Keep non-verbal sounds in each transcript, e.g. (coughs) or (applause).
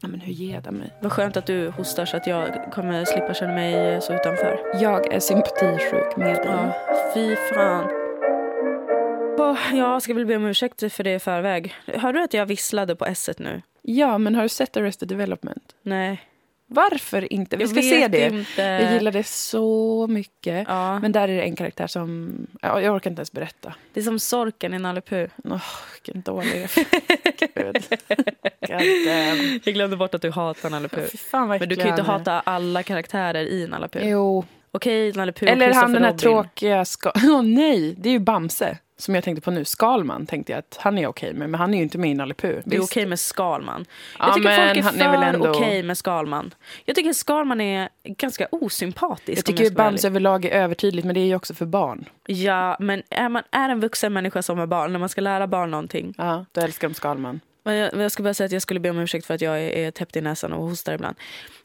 Ja, men hur ger det mig? Vad skönt att du hostar så att jag kommer slippa känna mig så utanför. Jag är sympatisjuk med dig. Ja, fy fan. Jag ska väl be om ursäkt för det i förväg. Hörde du att jag visslade på s nu? Ja, men har du sett Arrested Development? Nej. Varför inte? Vi ska se det. Inte. Jag gillar det så mycket. Ja. Men där är det en karaktär som... Ja, jag orkar inte ens berätta. Det är som Sorken i Nalle Puh. Vilken dålig... (laughs) Gud. Jag glömde bort att du hatar Nalle Puh. Men du kan ju inte hata alla karaktärer i Nalle Puh. Jo. Okej, Nalle Puh Eller han den här tråkiga... Ska... (laughs) Åh nej, det är ju Bamse. Som jag tänkte på nu. Skalman tänkte jag att han är okej med. Men han är ju inte med i Nalle. Det är okej med Skalman. Ja, Jag tycker men folk är han är väl för ändå- okej med Skalman. Jag tycker Skalman är ganska osympatisk. Jag tycker vara Bamse överlag är övertydligt. Men det är ju också för barn. Ja, men är man är en vuxen människa som är barn, när man ska lära barn någonting. Ja, då älskar de Skalman. Men jag, men jag ska bara säga att jag skulle be om ursäkt för att jag är, är täppt i näsan och hostar ibland.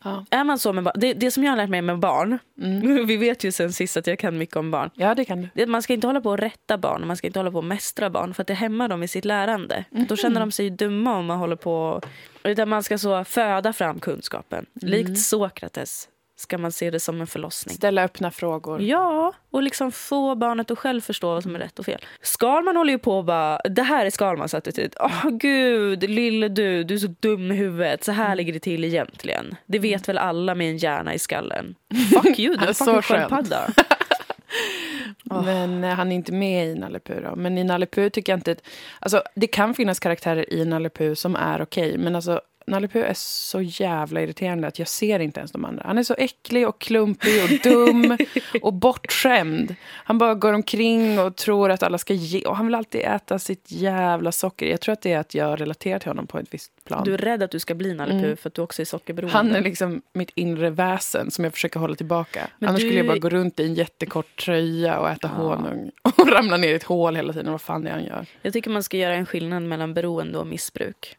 Ja. Är man så med det, det som jag har lärt mig med barn, Mm. (laughs) vi vet ju sen sist att jag kan mycket om barn. ja, det kan du. Man ska inte hålla på att rätta barn, man ska inte hålla på att mästra barn för att det hämmar dem i sitt lärande. Då känner de sig dumma om man håller på... Utan man ska så föda fram kunskapen. Likt Sokrates ska man se det som en förlossning. Ställa öppna frågor. Ja, och liksom få barnet att själv förstå vad som är rätt och fel. Skalman håller ju på och bara, det här är Skalmans attityd. Åh gud, lille du, du är så dum i huvudet. Så här ligger det till egentligen. Det vet väl alla med en hjärna i skallen. (laughs) Fuck you, du är Så fucking sköldpadda. (laughs) Men eh, han är inte med i Nalle Puh då. Men i Nalle Puh tycker jag inte... Att, alltså, det kan finnas karaktärer i Nalle Puh som är okej. men alltså, Nalle Puh är så jävla irriterande att jag ser inte ens de andra. Han är så äcklig och klumpig och dum (laughs) och bortskämd. Han bara går omkring och tror att alla ska ge... Och han vill alltid äta sitt jävla socker. Jag tror att det är att jag relaterar till honom på ett visst plan. Du är rädd att du ska bli Nalle Puh för att du också är sockerberoende. Han är liksom mitt inre väsen som jag försöker hålla tillbaka. Men Annars du- skulle jag bara gå runt i en jättekort tröja och äta honung och (laughs) ramla ner i ett hål hela tiden. Vad fan det är han gör. Jag tycker man ska göra en skillnad mellan beroende och missbruk.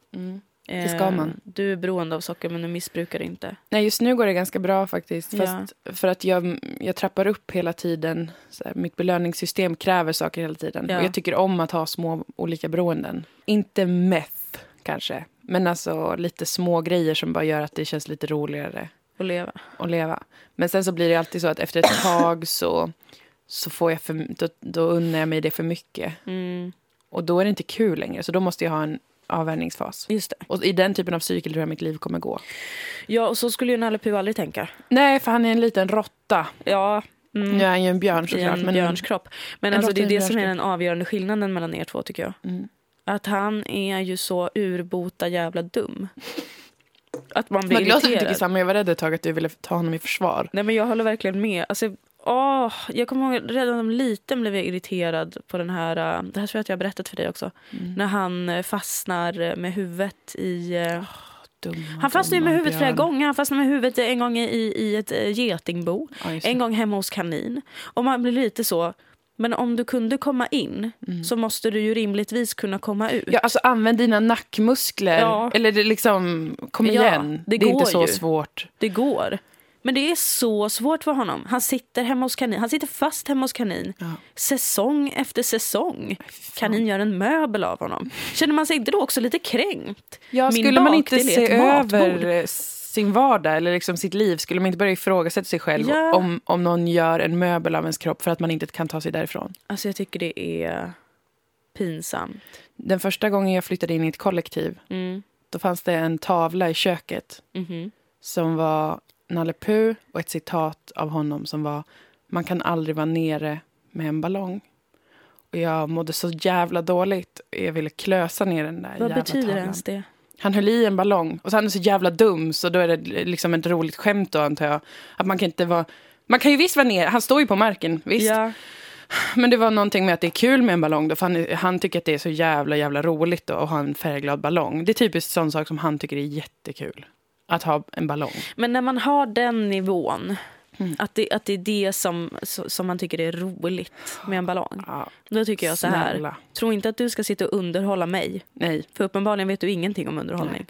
Det ska man. Eh, Du är beroende av socker men du missbrukar inte. Nej, just nu går det ganska bra faktiskt. Ja. Fast för att jag, jag trappar upp hela tiden. Här, mitt belöningssystem kräver saker hela tiden. Ja. Och jag tycker om att ha små olika beroenden. Inte meth kanske. Men alltså lite små grejer som bara gör att det känns lite roligare Att leva. att leva. Men sen så blir det alltid så att efter ett tag så, så får jag för, då, då unnar jag mig det för mycket. Mm, Och då är det inte kul längre. Så då måste jag ha en avvänjningsfas. just det. Och i den typen av cykel tror jag mitt liv kommer gå. Ja, och så skulle ju Nalle Puh aldrig tänka. Nej, för han är en liten råtta. Ja, mm, Nu är han ju en björn i såklart. en men björnskropp. Men En alltså, det i är det som är den avgörande skillnaden mellan er två tycker jag. Mm. Att han är ju så urbota jävla dum. Att man blir glad att du tycker irriterad. samma. Jag var rädd ett tag att du ville ta honom i försvar. Nej men jag håller verkligen med. Alltså, åh, jag kommer ihåg redan som liten blev jag irriterad på den här, äh, det här tror jag att jag har berättat för dig också. Mm. När han äh, fastnar med huvudet i... äh, Dumma, han fastnar dumma med huvudet flera björn. gånger. Han fastnar med huvudet en gång i, i ett getingbo. Ja. En gång hemma hos kanin. Och man blir lite så, men om du kunde komma in så måste du ju rimligtvis kunna komma ut. Mm. Ja, alltså använd dina nackmuskler. Ja. Eller liksom, kom Ja, igen. det det är inte går så ju. svårt. Det går. Men det är så svårt för honom. Han sitter hemma hos kanin. Han sitter fast hemma hos kanin. Ja. Säsong efter säsong. Kanin gör en möbel av honom. Känner man sig inte då också lite kränkt? Ja, Min skulle man inte se över eh, sin vardag eller liksom sitt liv? Skulle man inte börja ifrågasätta sig själv Ja. om, om någon gör en möbel av ens kropp för att man inte kan ta sig därifrån? Alltså jag tycker det är pinsamt. Den första gången jag flyttade in i ett kollektiv Mm. då fanns det en tavla i köket Mhm. som var Nalle Puh och ett citat av honom som var Man kan aldrig vara nere med en ballong. Och jag mådde så jävla dåligt. Jag ville klösa ner den där Vad jävla betyder tavlan. ens det? Han höll i en ballong och så han är så jävla dum så då är det liksom ett roligt skämt då antar jag. Att man kan inte vara... Man kan ju visst vara ner, han står ju på marken, visst. Ja. Men det var någonting med att det är kul med en ballong då, för han, han tycker att det är så jävla jävla roligt då, att ha en färgglad ballong. Det är typiskt sån sak som han tycker är jättekul. Att ha en ballong. Men när man har den nivån, Mm. att, det, att det är det som, som man tycker är roligt med en ballong. Ja, Då tycker jag så här. snälla. Tro inte att du ska sitta och underhålla mig. Nej. För uppenbarligen vet du ingenting om underhållning.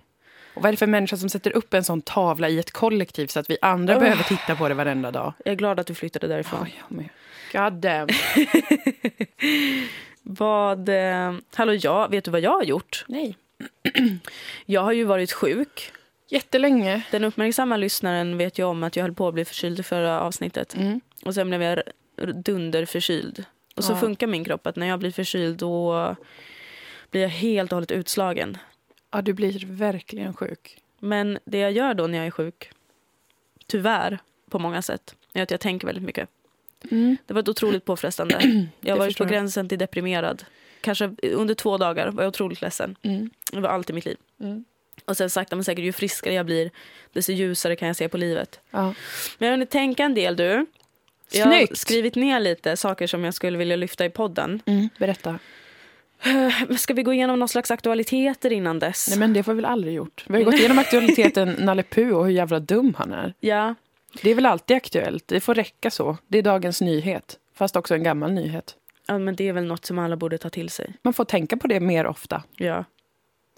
Och vad är det för människa som sätter upp en sån tavla i ett kollektiv så att vi andra Ugh. behöver titta på det varenda dag? Jag är glad att du flyttade därifrån. Jag med. God damn. (laughs) Vad... Eh, hallå, ja, vet du vad jag har gjort? Nej. Jag har ju varit sjuk. Jättelänge. Den uppmärksamma lyssnaren vet ju om att jag höll på att bli förkyld i förra avsnittet. Mm. Och sen blev jag dunderförkyld. Och så Ja. funkar min kropp att när jag blir förkyld då blir jag helt och hållet utslagen. Ja, du blir verkligen sjuk. Men det jag gör då när jag är sjuk, tyvärr på många sätt, är att jag tänker väldigt mycket. Mm. Det var otroligt påfrestande. (clears throat) Jag var på gränsen till deprimerad. Kanske under två dagar var jag otroligt ledsen. Mm. Det var allt i mitt liv. Mm. Och sen sakta men säkert, ju friskare jag blir, desto ljusare kan jag se på livet. Ja. Men jag vill tänka en del du. Jag har Snyggt! skrivit ner lite saker som jag skulle vilja lyfta i podden. Mm. Berätta. (sighs) Ska vi gå igenom någon slags aktualiteter innan dess? Nej, men det har vi väl aldrig gjort? Vi har gått igenom (laughs) aktualiteten Nalle Puh och hur jävla dum han är. Ja, Det är väl alltid aktuellt. Det får räcka så. Det är dagens nyhet. Fast också en gammal nyhet. ja, men det är väl något som alla borde ta till sig. Man får tänka på det mer ofta. Ja.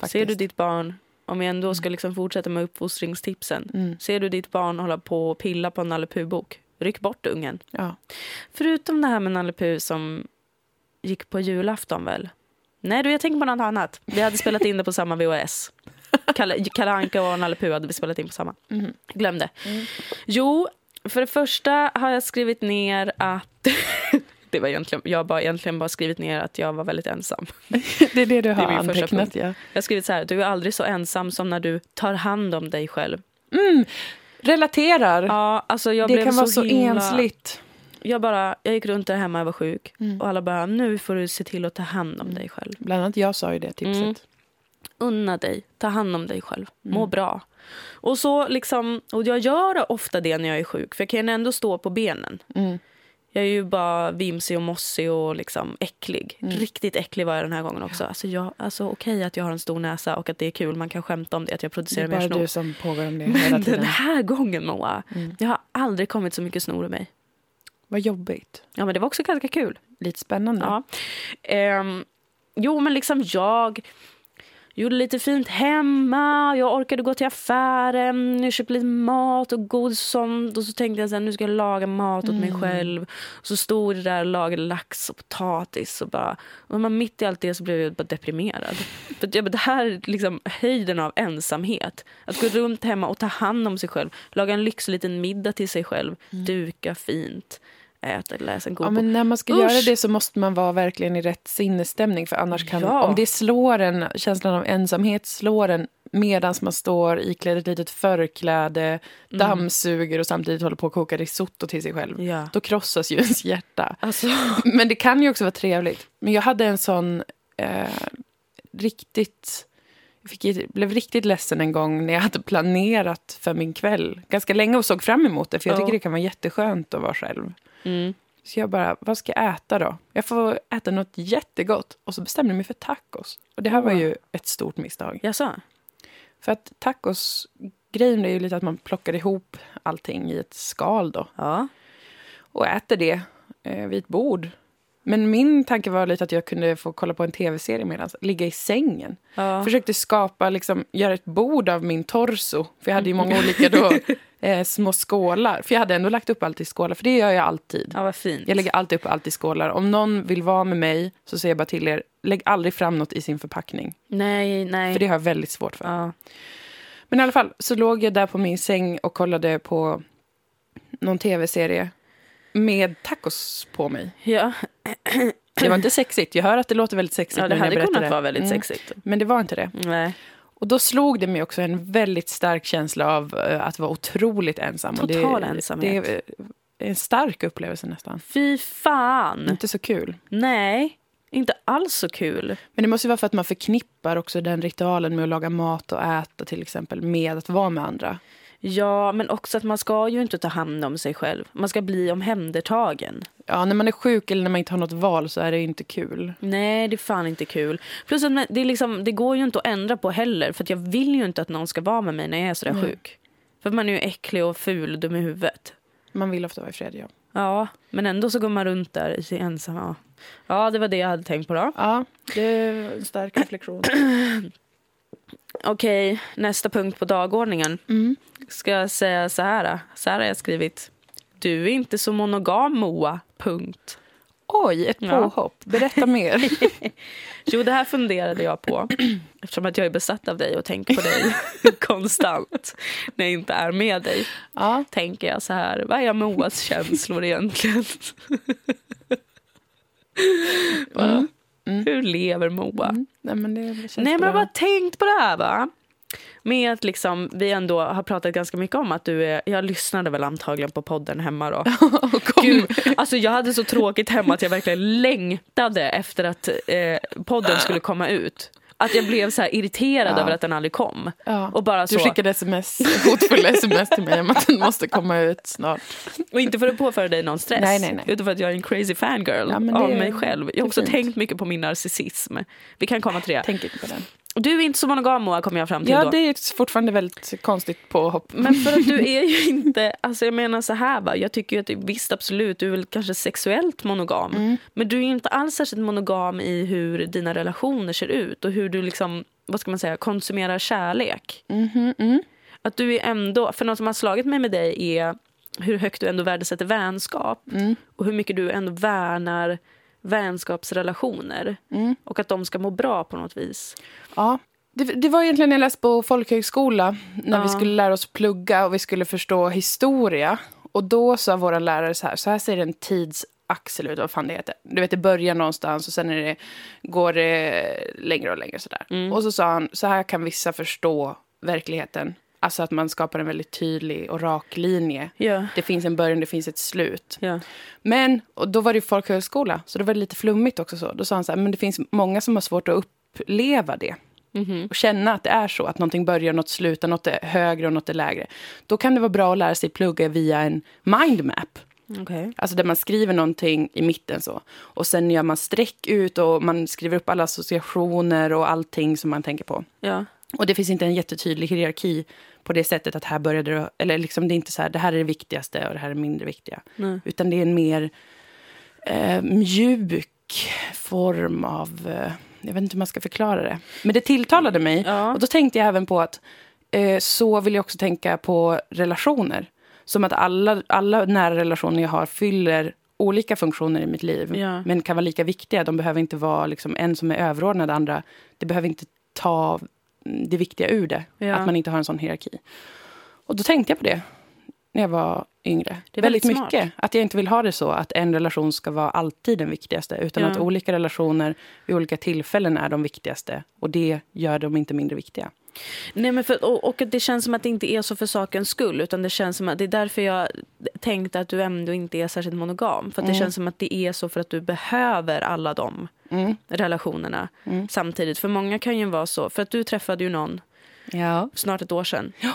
Faktiskt. Ser du ditt barn, om vi ändå ska liksom fortsätta med uppfostringstipsen. Mm. Ser du ditt barn hålla på och pilla på en Nalle Puh-bok, ryck bort ungen. Ja. Förutom det här med Nalle som gick på julafton väl? Nej du, jag tänker på något annat. Vi hade spelat in det på samma VHS. Kalle, Kalle Anka och Nalle Puh hade vi spelat in på samma. Mhm. Glömde. Jo, för det första har jag skrivit ner att... (laughs) det var egentligen, jag har bara, egentligen bara skrivit ner att jag var väldigt ensam. (laughs) Det är det du har första antecknat. Ja. Jag har skrivit så här, du är aldrig så ensam som när du tar hand om dig själv. Relaterar. Ja, alltså jag det blev kan så vara så himla... ensligt. Jag, bara, jag gick runt där hemma och var sjuk. Mm. Och alla bara, nu får du se till att ta hand om dig själv. Bland annat jag sa ju det tipset. Mm. Unna dig, ta hand om dig själv, må Mm. bra. Och så liksom, och jag gör ofta det när jag är sjuk, för jag kan ändå stå på benen. Mm. Jag är ju bara vimsig och mossig och liksom äcklig. Mm. Riktigt äcklig var jag den här gången också. Alltså, jag, alltså okej att jag har en stor näsa och att det är kul, man kan skämta om det, att jag Det producerar är mer bara snor. du som pågår om det hela Men tiden. den här gången Moa, Mm. jag har aldrig kommit så mycket snor i mig. Vad jobbigt. Ja men det var också ganska kul. Lite spännande. Ja. Ehm, jo, men liksom jag gjorde lite fint hemma. Jag orkade gå till affären. Jag köpte lite mat och godis och sånt. Och så tänkte jag att nu ska jag laga mat åt mig själv. Och så stod jag där och lagade lax och potatis. Och bara, och man mitt i allt det så blev jag bara deprimerad. (laughs) För jag, det här är liksom höjden av ensamhet. Att gå runt hemma och ta hand om sig själv. Laga en lyxig liten middag till sig själv. Duka fint. Äta, läsa en god Ja, bok. men när man ska Usch. göra det så måste man vara verkligen i rätt sinnesstämning. För annars kan, Ja. om det slår en, känslan av ensamhet slår en medan man står iklädd ett litet förkläde, dammsuger och samtidigt håller på att koka risotto till sig själv. Ja. Då krossas ju ens hjärta. Alltså, (laughs) Men det kan ju också vara trevligt. Men jag hade en sån eh, riktigt... Jag blev riktigt ledsen en gång när jag hade planerat för min kväll ganska länge och såg fram emot det. För jag Ja. tycker det kan vara jätteskönt att vara själv. Mm. Så jag bara, vad ska jag äta då? Jag får äta något jättegott. Och så bestämde jag mig för tacos. Och det här var ju ett stort misstag. jag sa. För att tacos, grejen är ju lite att man plockar ihop allting i ett skal då. Ja. Och äter det eh, vid ett bord. Men min tanke var lite att jag kunde få kolla på en tv-serie medan ligga i sängen. ja. Försökte skapa, liksom, göra ett bord av min torso. För jag hade ju många (laughs) olika då, eh, små skålar. För jag hade ändå lagt upp allt i skålar, för det gör jag alltid. ja, vad fint. Jag lägger alltid upp allt i skålar. Om någon vill vara med mig så säger jag bara till er, lägg aldrig fram något i sin förpackning. Nej, nej. För det har jag väldigt svårt för. ja. Men i alla fall så låg jag där på min säng och kollade på någon tv-serie med tacos på mig. Ja. Det var inte sexigt. Jag hör att det låter väldigt sexigt ja, det hade kunnat vara väldigt Mm. sexigt. Men det var inte det. Nej. Och då slog det mig också en väldigt stark känsla av eh, att vara otroligt ensam. Total det, ensamhet. Det är en stark upplevelse nästan. Fy fan. Inte så kul. Nej, inte alls så kul. Men det måste ju vara för att man förknippar också den ritualen med att laga mat och äta till exempel med att vara med andra. Ja, men också att man ska ju inte ta hand om sig själv. Man ska bli omhändertagen. Ja, när man är sjuk eller när man inte har något val så är det inte kul. Nej, det är fan inte kul. Plus att det, är liksom, det går ju inte att ändra på heller. För jag vill ju inte att någon ska vara med mig när jag är sådär Nej. sjuk. För man är ju äcklig och ful och dum i huvudet. Man vill ofta vara i fred, ja. Ja, men ändå så går man runt där i sin ensamma. Ja, det var det jag hade tänkt på då. Ja, det är en stark reflektion. (clears throat) Okej, nästa punkt på dagordningen. Mm. Ska jag säga så här? Så här har jag skrivit. Du är inte så monogam, Moa. Punkt. Oj, ett Ja. påhopp. Berätta mer. (laughs) Jo, det här funderade jag på eftersom att jag är besatt av dig och tänker på dig (laughs) konstant när jag inte är med dig. ja. Tänker jag så här, vad är Moas känslor egentligen? (laughs) Bara, Hur lever Moa? Mm. Nej, men det känns Nej, men jag har bara tänkt på det här va. Med att liksom, vi ändå har pratat ganska mycket om att du är, jag lyssnade väl antagligen på podden hemma då. (laughs) Gud, alltså jag hade så tråkigt hemma att jag verkligen längtade efter att eh, podden skulle komma ut. Att jag blev så irriterad Ja. över att den aldrig kom. Ja. Och bara Du så. skickade sms, hotfulla sms till mig om att den måste komma ut snart. Och inte för att påföra dig någon stress, Nej, nej, nej. utan för att jag är en crazy fangirl Ja, av mig själv. Jag har också fint. tänkt mycket på min narcissism. Vi kan komma till det. Tänk inte på den. Du är inte så monogam Moa, kommer jag fram till Ja, då. det är fortfarande väldigt konstigt påhopp. Men för att du (laughs) är ju inte, alltså jag menar så här va, jag tycker ju att visst absolut, du är väl kanske sexuellt monogam. Mm. Men du är ju inte alls särskilt monogam i hur dina relationer ser ut och hur du liksom, vad ska man säga, konsumerar kärlek. Mhm, mm. Att du är ändå, för något som har slagit mig med dig är hur högt du ändå värdesätter vänskap Mm. och hur mycket du ändå värnar vänskapsrelationer Mm. och att de ska må bra på något vis. Ja. Det, det var egentligen när jag läste på folkhögskola när vi Ja. skulle lära oss plugga och vi skulle förstå historia. Och då sa våra lärare så här, så här ser en tidsaxel ut, vad fan det heter. Du vet, det börjar någonstans och sen är det, går det längre och längre sådär. Mm. Och så sa han, så här kan vissa förstå verkligheten. Alltså att man skapar en väldigt tydlig och rak linje. Ja. Det finns en början, det finns ett slut. Ja. Men, och då var det ju folkhögskola, så då var det lite flummigt också. så. Då sa han så här, men det finns många som har svårt att uppleva det. Mhm. Och känna att det är så, att någonting börjar, något slutar, något är högre och något är lägre. Då kan det vara bra att lära sig plugga via en mindmap. Okej. Alltså där man skriver någonting i mitten så. Och sen gör man streck ut och man skriver upp alla associationer och allting som man tänker på. Ja. Och det finns inte en jättetydlig hierarki på det sättet att här började det, eller liksom det är inte så här, det här är det viktigaste och det här är mindre viktiga. Nej. Utan det är en mer eh, mjuk form av, eh, jag vet inte hur man ska förklara det. Men det tilltalade mig. Ja. Och då tänkte jag även på att eh, så vill jag också tänka på relationer. Som att alla, alla nära relationer jag har fyller olika funktioner i mitt liv. Ja. Men kan vara lika viktiga. De behöver inte vara liksom, en som är överordnad andra. Det behöver inte ta det viktiga ur det. Ja. Att man inte har en sån hierarki. Och då tänkte jag på det när jag var yngre. Det är väldigt väldigt mycket. Att jag inte vill ha det så att en relation ska vara alltid den viktigaste. Utan Ja. att olika relationer vid olika tillfällen är de viktigaste. Och det gör dem inte mindre viktiga. Nej, men för, och, och det känns som att det inte är så för sakens skull. Utan det känns som att det är därför jag tänkte att du ändå inte är särskilt monogam. För det känns som att det är så för att du behöver alla de Mm. relationerna Mm. samtidigt. För många kan ju vara så. För att du träffade ju någon Ja. snart ett år sedan. Ja.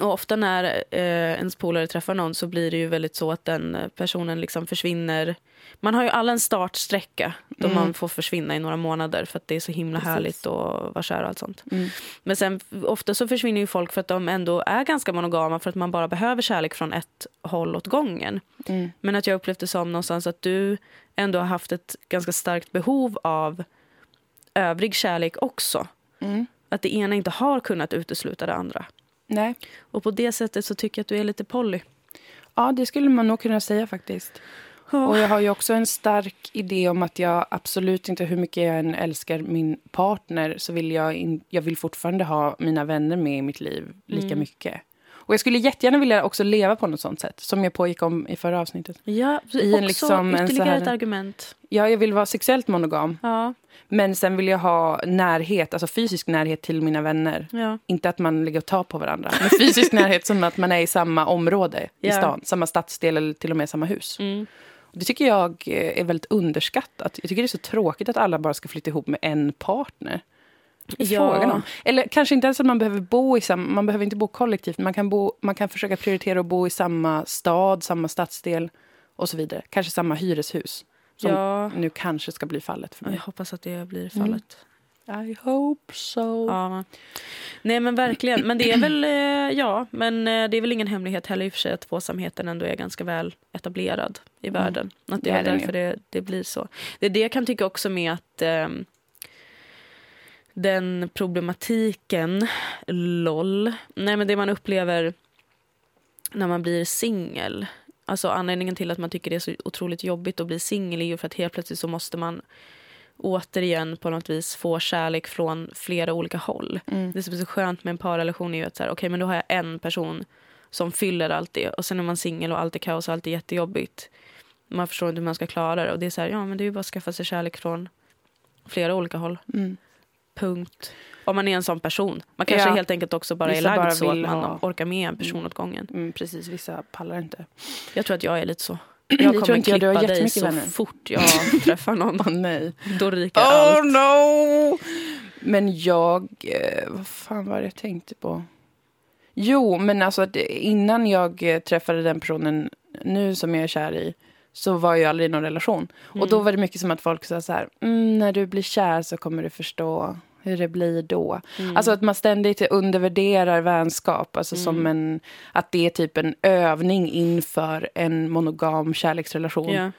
Och ofta när eh, ens polare träffar någon så blir det ju väldigt så att den personen liksom försvinner. Man har ju alla en startsträcka då Mm. man får försvinna i några månader för att det är så himla Precis. härligt och vara kär och allt sånt. Mm. Men sen ofta så försvinner ju folk för att de ändå är ganska monogama för att man bara behöver kärlek från ett håll åt gången. Mm. Men att jag upplevde som någonstans att du ändå har haft ett ganska starkt behov av övrig kärlek också. Mm. Att det ena inte har kunnat utesluta det andra. Nej. Och på det sättet så tycker jag att du är lite Polly. Ja, det skulle man nog kunna säga faktiskt. Och jag har ju också en stark idé om att jag absolut inte, hur mycket jag än älskar min partner, så vill jag, in, jag vill fortfarande ha mina vänner med i mitt liv lika Mm. mycket. Och jag skulle jättegärna vilja också leva på något sånt sätt, som jag pågick om i förra avsnittet. Ja, I en också liksom en ytterligare så här- ett argument. Ja, jag vill vara sexuellt monogam, Ja, men sen vill jag ha närhet, alltså fysisk närhet till mina vänner. ja. Inte att man ligger och tar på varandra, men fysisk närhet som att man är i samma område i stan, samma stadsdel eller till och med samma hus. Mm. Det tycker jag eh, är väldigt underskattat. Jag tycker det är så tråkigt att alla bara ska flytta ihop med en partner. Ja. Eller kanske inte ens att man behöver bo i samma, man behöver inte bo kollektivt, man kan, bo, man kan försöka prioritera att bo i samma stad, samma stadsdel och så vidare. Kanske samma hyreshus. Som ja. nu kanske ska bli fallet för Jag mig. hoppas att det blir Mm. fallet. I hope so. Ja. Nej men verkligen. Men det är väl, eh, ja, men eh, det är väl ingen hemlighet heller i och för sig att tvåsamheten ändå är ganska väl etablerad i Mm. världen. Att det Det är är därför det, det blir så. Det är det jag kan tycka också med att ehm, den problematiken, LOL, nej men det man upplever när man blir singel Alltså anledningen till att man tycker det är så otroligt jobbigt att bli singel är ju för att helt plötsligt så måste man återigen på något vis få kärlek från flera olika håll. Mm. Det som är så skönt med en parrelation är ju att så här, okay, men då har jag en person som fyller allt det och sen är man singel och allt är kaos och allt är jättejobbigt. Man förstår inte hur man ska klara det och det är så här, ja men det är ju bara att skaffa sig kärlek från flera olika håll. Mm. Punkt. Om man är en sån person. Man kanske Ja. helt enkelt också bara är Vissa lagd bara så att man ha- orkar med en person åt gången. Mm, precis, vissa pallar inte. Jag tror att jag är lite så. (clears throat) Det Jag tror kommer inte jag. Du har klippa dig så vänner. fort jag (laughs) träffar någon. Åh nej. Då ryker Oh allt. no! Men jag... Eh, vad fan var det jag tänkte på? Jo, men alltså att innan jag träffade den personen nu som jag är kär i så var jag aldrig i någon relation. Och då var det mycket som att folk sa så här, mm, när du blir kär så kommer du förstå hur det blir då. Alltså att man ständigt undervärderar vänskap. Alltså som en, att det är typ en övning inför en monogam kärleksrelation. Ja.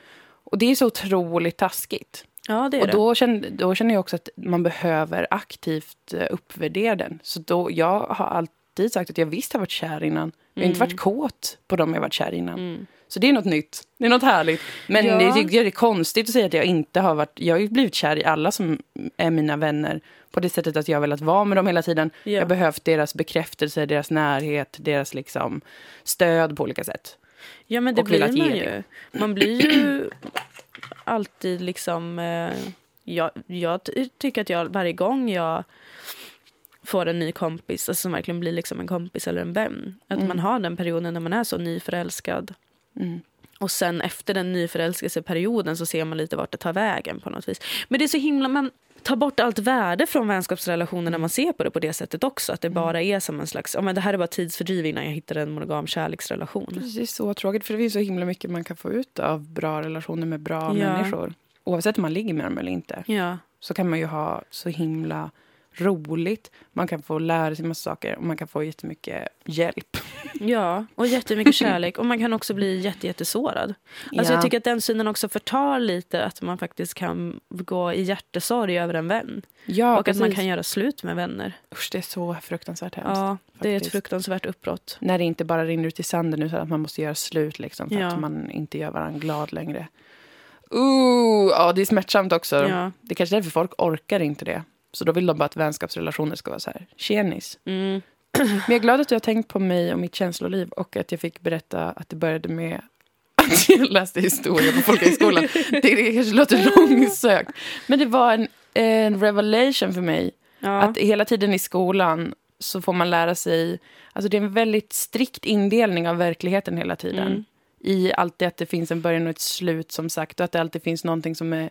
Och det är så otroligt taskigt. ja, det är Och det. då känner, då känner jag också att man behöver aktivt eh, uppvärdera den. Så då, jag har alltid sagt att jag visst har varit kär innan. Jag har inte varit kåt på dem jag varit kär innan. Så det är något nytt. Det är något härligt. Men Ja. det tycker jag är konstigt att säga att jag inte har varit... Jag har ju blivit kär i alla som är mina vänner. På det sättet att jag velat vara med dem hela tiden. Ja. Jag har behövt deras bekräftelse, deras närhet, deras liksom stöd på olika sätt. Ja men det och blir man ju. Man blir ju (clears throat) alltid liksom... Eh, jag, jag ty- tycker att jag varje gång jag får en ny kompis, alltså som verkligen blir liksom en kompis eller en vän. Att man har den perioden när man är så nyförälskad. Mm. Och sen efter den nyförälskelseperioden så ser man lite vart det tar vägen på något vis. Men det är så himla, man tar bort allt värde från vänskapsrelationer när man ser på det på det sättet också. Att det bara är som en slags, ja men det här är bara tidsfördriv innan jag hittar en monogam kärleksrelation. Är så tråkigt, för det finns så himla mycket man kan få ut av bra relationer med bra Ja. människor. Oavsett om man ligger med dem eller inte, Ja. så kan man ju ha så himla roligt. Man kan få lära sig massa saker och man kan få jättemycket hjälp. Ja, och jättemycket (laughs) kärlek. Och man kan också bli jätte, jättesårad. Alltså Ja. Jag tycker att den synen också förtar lite att man faktiskt kan gå i hjärtesorg över en vän. Ja, och att man precis. kan göra slut med vänner. Usch, det är så fruktansvärt hemskt. Ja, det är ett faktiskt. fruktansvärt uppbrott. När det inte bara rinner ut i sanden utan att man måste göra slut liksom, för Ja. att man inte gör varandra glad längre. Ooh, ja, det är smärtsamt också. Ja. Det är kanske därför folk orkar inte det. Så då vill de bara att vänskapsrelationer ska vara så här, tjenis. Mm. (clears throat) Men jag är glad att du har tänkt på mig och mitt känsloliv och att jag fick berätta att det började med (laughs) att jag läste historia på folkhögskolan. (laughs) det kanske låter långsökt. Men det var en, en revelation för mig. Ja. Att hela tiden i skolan så får man lära sig... Alltså det är en väldigt strikt indelning av verkligheten hela tiden. Mm. I alltid att det finns en början och ett slut som sagt. Och att det alltid finns någonting som är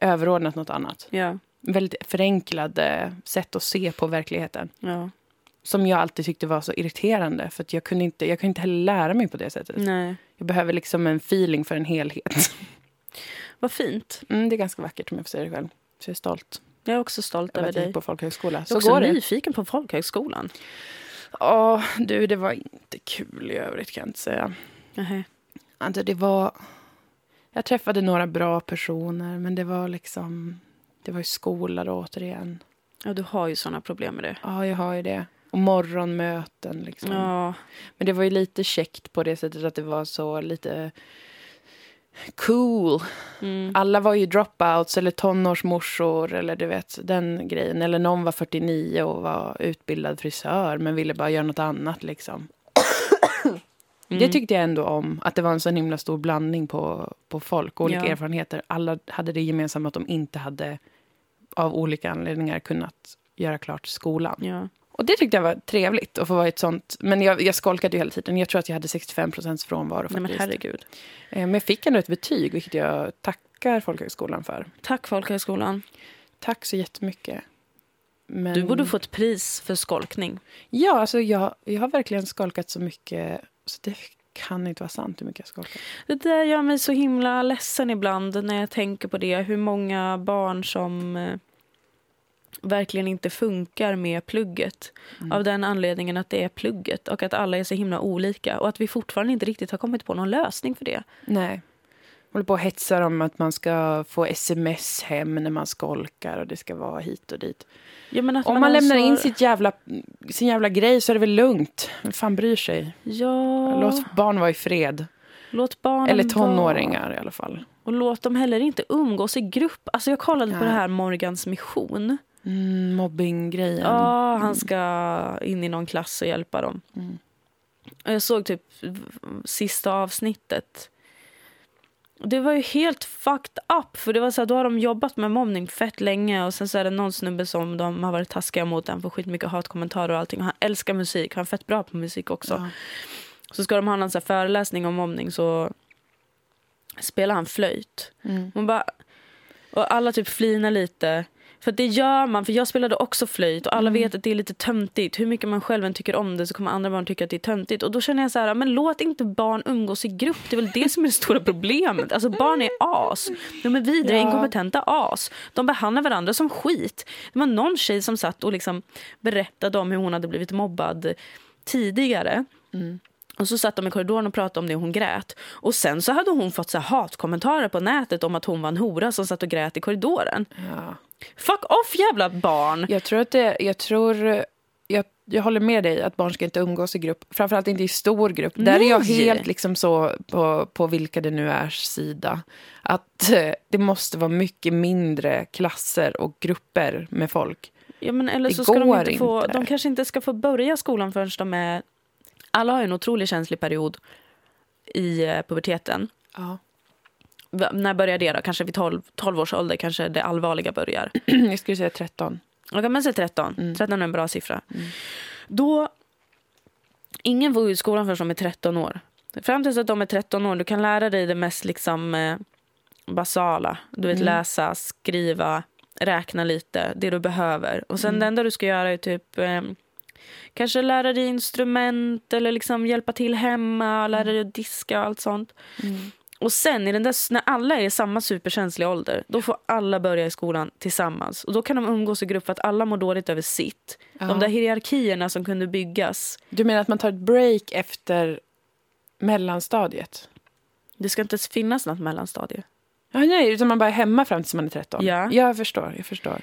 överordnat något annat. ja. Väldigt förenklade sätt att se på verkligheten. ja. Som jag alltid tyckte var så irriterande. För att jag kunde inte, jag kunde inte heller lära mig på det sättet. Nej. Jag behöver liksom en feeling för en helhet. (laughs) Vad fint. Mm, det är ganska vackert om jag får säga det själv. Så jag är stolt Jag är också stolt över dig. på folkhögskola. Jag är Så också nyfiken på folkhögskolan. Ja, du, det var inte kul i övrigt kan jag inte säga. Nähä. Alltså, det var... Jag träffade några bra personer, men det var liksom... Det var ju skola då, återigen. Ja, du har ju såna problem med det. Ja, jag har ju det. Och morgonmöten liksom. Ja. Men det var ju lite käckt på det sättet att det var så lite cool. Mm. Alla var ju dropouts eller tonårsmorsor eller du vet den grejen. Eller någon var 49 och var utbildad frisör men ville bara göra något annat liksom. (coughs) Mm. Det tyckte jag ändå om, att det var en så himla stor blandning på, på folk, olika Ja. erfarenheter. Alla hade det gemensamt att de inte hade av olika anledningar kunnat göra klart skolan. Ja. Och det tyckte jag var trevligt att få vara ett sånt. Men jag, jag skolkade ju hela tiden. Jag tror att jag hade 65 procents frånvaro Nej, men faktiskt. herregud. Eh, Men jag fick ändå ett betyg, vilket jag tackar folkhögskolan för. Tack folkhögskolan. Tack så jättemycket. Men... Du borde få ett pris för skolkning. Ja, alltså jag, jag har verkligen skolkat så mycket. Så det kan inte vara sant hur mycket jag skolkat. Det där gör mig så himla ledsen ibland när jag tänker på det. Hur många barn som eh, verkligen inte funkar med plugget. Av den anledningen att det är plugget och att alla är så himla olika. Och att vi fortfarande inte riktigt har kommit på någon lösning för det. Nej. Håller på och hetsar om att man ska få sms hem när man skolkar och det ska vara hit och dit. Ja, Om man lämnar alltså- in sitt jävla, sin jävla grej så är det väl lugnt. Vem fan bryr sig? Ja. Låt barn vara i fred. Låt barnen Eller tonåringar i alla fall. Och låt dem heller inte umgås i grupp. Alltså jag kollade på Ja. det här Morgans mission. Mm, mobbinggrejen. Ja, han ska in i någon klass och hjälpa dem. Mm. Och jag såg typ sista avsnittet. Det var ju helt fucked up. För det var så här, Då har de jobbat med mobbning fett länge och sen så är det någon snubbe som de har varit taskiga mot. Han får skitmycket hatkommentarer och allting. Och han älskar musik. Han är fett bra på musik också. Ja. Så ska de ha här föreläsning om mobbning så spelar han flöjt. Mm. Man bara, och alla typ flinar lite. För det gör man, för jag spelade också flöjt och alla vet att det är lite töntigt. Hur mycket man själv än tycker om det så kommer andra barn tycka att det är töntigt. Och då känner jag så här, men låt inte barn umgås i grupp. Det är väl det som är det stora problemet. Alltså barn är as. De är vidriga, Ja. inkompetenta as. De behandlar varandra som skit. Det var någon tjej som satt och liksom berättade om hur hon hade blivit mobbad tidigare. Och så satt de i korridoren och pratade om det och hon grät. Och sen så hade hon fått så hatkommentarer på nätet om att hon var en hora som satt och grät i korridoren. Ja. Fuck off jävla barn! Jag tror att det, jag tror, jag, jag håller med dig att barn ska inte umgås i grupp. Framförallt inte i stor grupp. Där är jag Nej. helt liksom så på, på vilka det nu är sida. Att eh, det måste vara mycket mindre klasser och grupper med folk. Ja, men eller Det så ska de, går inte få, inte. de kanske inte ska få börja skolan förrän de är... Alla har ju en otroligt känslig period i eh, puberteten. Ja. När börjar det då? Kanske vid 12, 12 års ålder kanske det allvarliga börjar. (clears throat) Jag skulle säga 13. Okej, men säg 13. Mm. 13 är en bra siffra. Då... Ingen får ut skolan förrän de är 13 år. Fram tills att de är 13 år, du kan lära dig det mest liksom eh, basala. Du vet Mm. läsa, skriva, räkna lite, det du behöver. Och sen Mm. det enda du ska göra är typ eh, kanske lära dig instrument eller liksom hjälpa till hemma, lära dig att diska och allt sånt. Mm. Och sen i den där, när alla är i samma superkänsliga ålder, då får alla börja i skolan tillsammans. Och då kan de umgås i grupp för att alla mår dåligt över sitt. Ja. De där hierarkierna som kunde byggas, Du menar att man tar ett break efter mellanstadiet? det ska inte ens finnas något mellanstadie. Ja, nej, utan man bara är hemma fram tills man är 13. Ja. jag förstår. Jag förstår.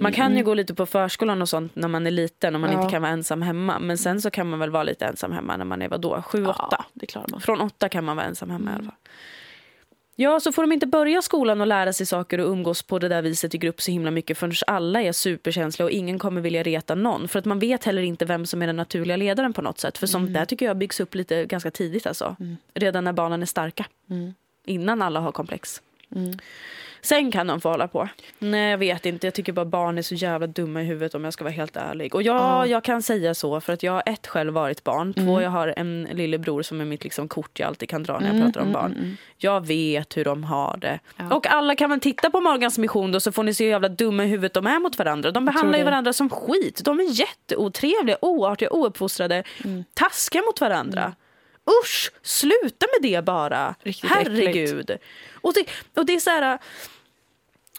Man kan ju Mm. gå lite på förskolan och sånt när man är liten och man Ja. inte kan vara ensam hemma. Men sen så kan man väl vara lite ensam hemma när man är vadå, sju, åtta. Ja, det klarar man. Från åtta kan man vara ensam hemma i Mm. alla fall. Ja, så får de inte börja skolan och lära sig saker och umgås på det där viset i grupp så himla mycket förrän alla är superkänsliga och ingen kommer vilja reta någon. För att man vet heller inte vem som är den naturliga ledaren på något sätt. För sånt där tycker jag byggs upp lite ganska tidigt alltså. Redan när barnen är starka. Mm. Innan alla har komplex. Mm. Sen kan de få hålla på. Nej, jag vet inte. Jag tycker bara barn är så jävla dumma i huvudet om jag ska vara helt ärlig. Och ja, Ja. jag kan säga så för att jag har ett själv varit barn. Två, Mm. jag har en lillebror som är mitt liksom kort jag alltid kan dra när jag Mm, pratar om mm, barn. mm, mm. Jag vet hur de har det. Ja. Och alla kan väl titta på Morgans mission då så får ni se hur jävla dumma i huvudet de är mot varandra. De behandlar ju varandra som skit. De är jätteotrevliga, oartiga, ouppfostrade, Mm. taskiga mot varandra. Usch, sluta med det bara. Riktigt Herregud. Och det, och det är så här...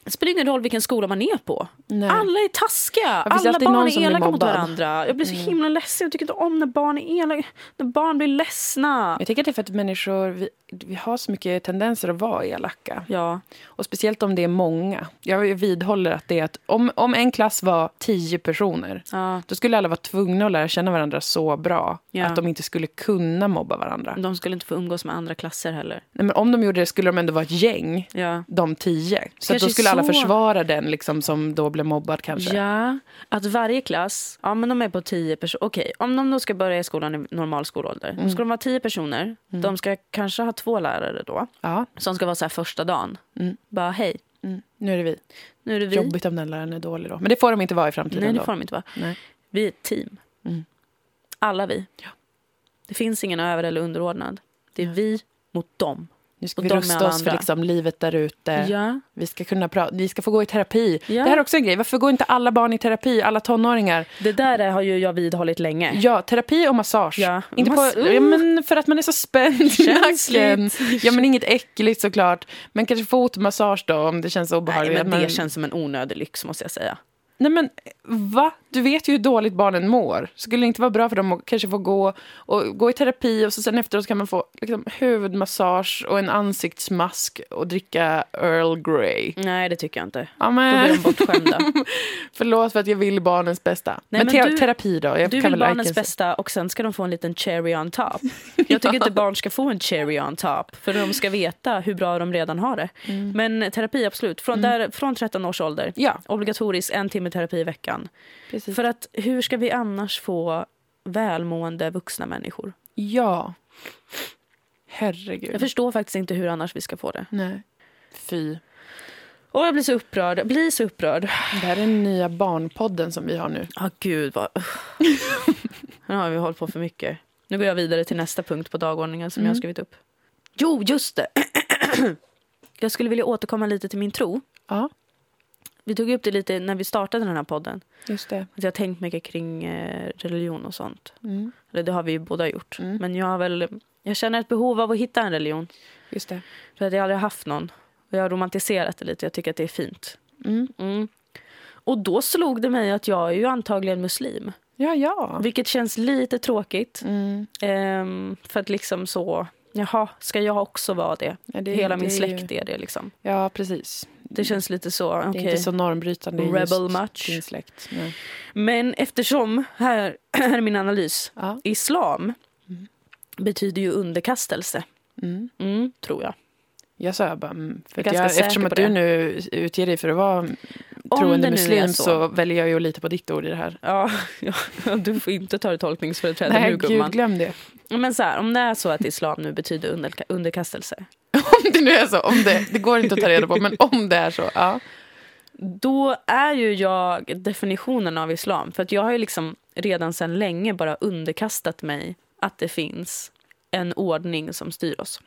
Det spelar ingen roll vilken skola man är på. Nej. Alla är taskiga. Alla barn är elaka mot. Mm. varandra. Jag blir så himla ledsen. Jag tycker inte om när barn är elaka. När barn blir ledsna. Jag tycker att det är för att människor, vi, vi har så mycket tendenser att vara elaka. Ja. Och speciellt om det är många. Jag vidhåller att det är att om, om en klass var tio personer, ja. då skulle alla vara tvungna att lära känna varandra så bra Ja. att de inte skulle kunna mobba varandra. De skulle inte få umgås med andra klasser heller. Nej, men om de gjorde det skulle de ändå vara ett gäng, Ja. de tio. Så att Kanske då skulle alla så. försvara den liksom, som då blev mobbad kanske. Ja, att varje klass, ja men de är på tio personer. Okej, om de då ska börja i skolan i normal skolålder, då ska de vara tio personer. De ska kanske ha två lärare då, Ja. som ska vara så här första dagen. Mm. Bara hej, Mm. Nu är det vi. nu är det vi. Jobbigt om den läraren är dålig då. Men det får de inte vara i framtiden. Nej, det får de inte vara. Nej. Vi är ett team. Mm. Alla vi. Ja. Det finns ingen över eller underordnad. Det är vi mot dem. Nu ska vi rusta oss för liksom livet där ute. Ja. Vi ska kunna vi ska få gå i terapi. Ja. Det här är också en grej. Varför går inte alla barn i terapi, alla tonåringar? Det där har ju jag vidhållit länge. Ja, terapi och massage. Ja. Inte på, Mass- ja, men för att man är så spänd. Känsligt. Ja, men inget äckligt såklart. Men kanske fotmassage då, om det känns Nej, obehagligt. men Men- det känns som en onödig lyx måste jag säga. Nej men va? Du vet ju hur dåligt barnen mår. Skulle det inte vara bra för dem att kanske få gå, och, gå i terapi och så sen efteråt kan man få liksom, huvudmassage och en ansiktsmask och dricka Earl Grey. Nej, det tycker jag inte. Ja, Då men, blir de bortskämda. (laughs) förlåt för att jag vill barnens bästa. Nej, men, men te- du- terapi då? Jag Du vill barnens bästa och sen ska de få en liten cherry on top. (laughs) Jag tycker inte barn ska få en cherry on top för de ska veta hur bra de redan har det. Mm. Men terapi absolut, från, där, från 13 års ålder. Ja, Obligatoriskt en timme terapi i veckan. precis. För att hur ska vi annars få välmående vuxna människor? Ja. Herregud. Jag förstår faktiskt inte hur annars vi ska få det. Nej. Fy. Och jag blir så upprörd. Blir så upprörd. Det här är den nya barnpodden som vi har nu. Ja, gud vad... (laughs) nu har vi hållit på för mycket. Nu går jag vidare till nästa punkt på dagordningen som jag har skrivit upp. Jo, just det! (clears throat) jag skulle vilja återkomma lite till min tro. Ja, Vi tog upp det lite när vi startade den här podden. just det. Att jag har tänkt mycket kring eh, religion och sånt. Mm, Eller det har vi ju båda gjort. Mm. Men jag har väl... Jag känner ett behov av att hitta en religion. just det. För att jag aldrig haft någon. Och jag har romantiserat det lite. Jag tycker att det är fint. Mm. Mm. Och då slog det mig att jag är ju antagligen muslim. Ja, ja. Vilket känns lite tråkigt. Mm. Ehm, för att liksom så, jaha, ska jag också vara det? Ja, det- Hela min det är släkt är det liksom. Ja, precis. Det känns lite så, Det är inte så normbrytande i Rebel much. din släkt. Nej. Men eftersom, här, (clears throat) här är min analys. Ja. Islam betyder ju underkastelse. Mm. Mm, tror jag. Jag sa bara, mm, för Jag eftersom att du nu utger dig för att vara troende muslim så. så. väljer jag ju att lita på ditt ord i det här. Ja, (laughs) ja, du får inte ta det tolkningsföreträde Nej, nu gud, gumman. glöm det. Men så här, om det är så att islam nu betyder underka- underkastelse. (laughs) Om det nu är så, om det, det går inte att ta reda på, men om det är så, ja. Då är ju jag definitionen av islam. För att jag har ju liksom redan sedan länge bara underkastat mig att det finns en ordning som styr oss.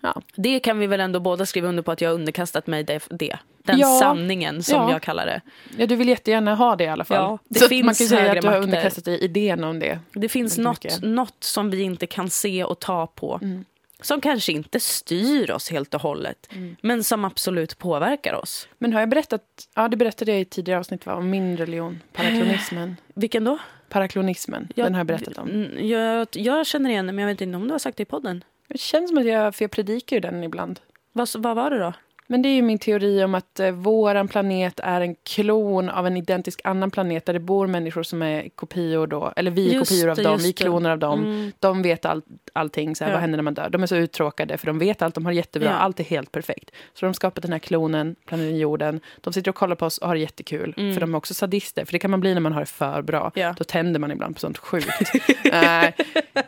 Ja. Det kan vi väl ändå båda skriva under på att jag har underkastat mig det. det. Den Ja. sanningen som Ja. jag kallar det. ja, du vill jättegärna ha det i alla fall. Ja, det så finns man kan säga att du har underkastat dig idén om det. Det finns något, mycket. något som vi inte kan se och ta på. Mm. Som kanske inte styr oss helt och hållet. Mm. Men som absolut påverkar oss. Men har jag berättat, ja det berättade jag i tidigare avsnitt va, om min religion, paraklonismen. Vilken då? Paraklonismen, den har jag berättat om. Mm, Jag, jag känner igen det men jag vet inte om du har sagt det i podden. Det känns som att jag, för jag predikar ju den ibland. Vad, vad var det då? Men det är ju min teori om att eh, våran planet är en klon av en identisk annan planet där det bor människor som är kopior då, eller vi är Just kopior av det, dem, vi är det. kloner av dem. Mm. De vet all, allting, så här, Ja. vad händer när man dör? De är så uttråkade för de vet allt, de har jättebra, Ja. allt är helt perfekt. Så de har skapat den här klonen, planeten jorden. De sitter och kollar på oss och har jättekul. Mm. För de är också sadister, för det kan man bli när man har det för bra. Ja. Då tänder man ibland på sånt sjukt. (laughs) Nej,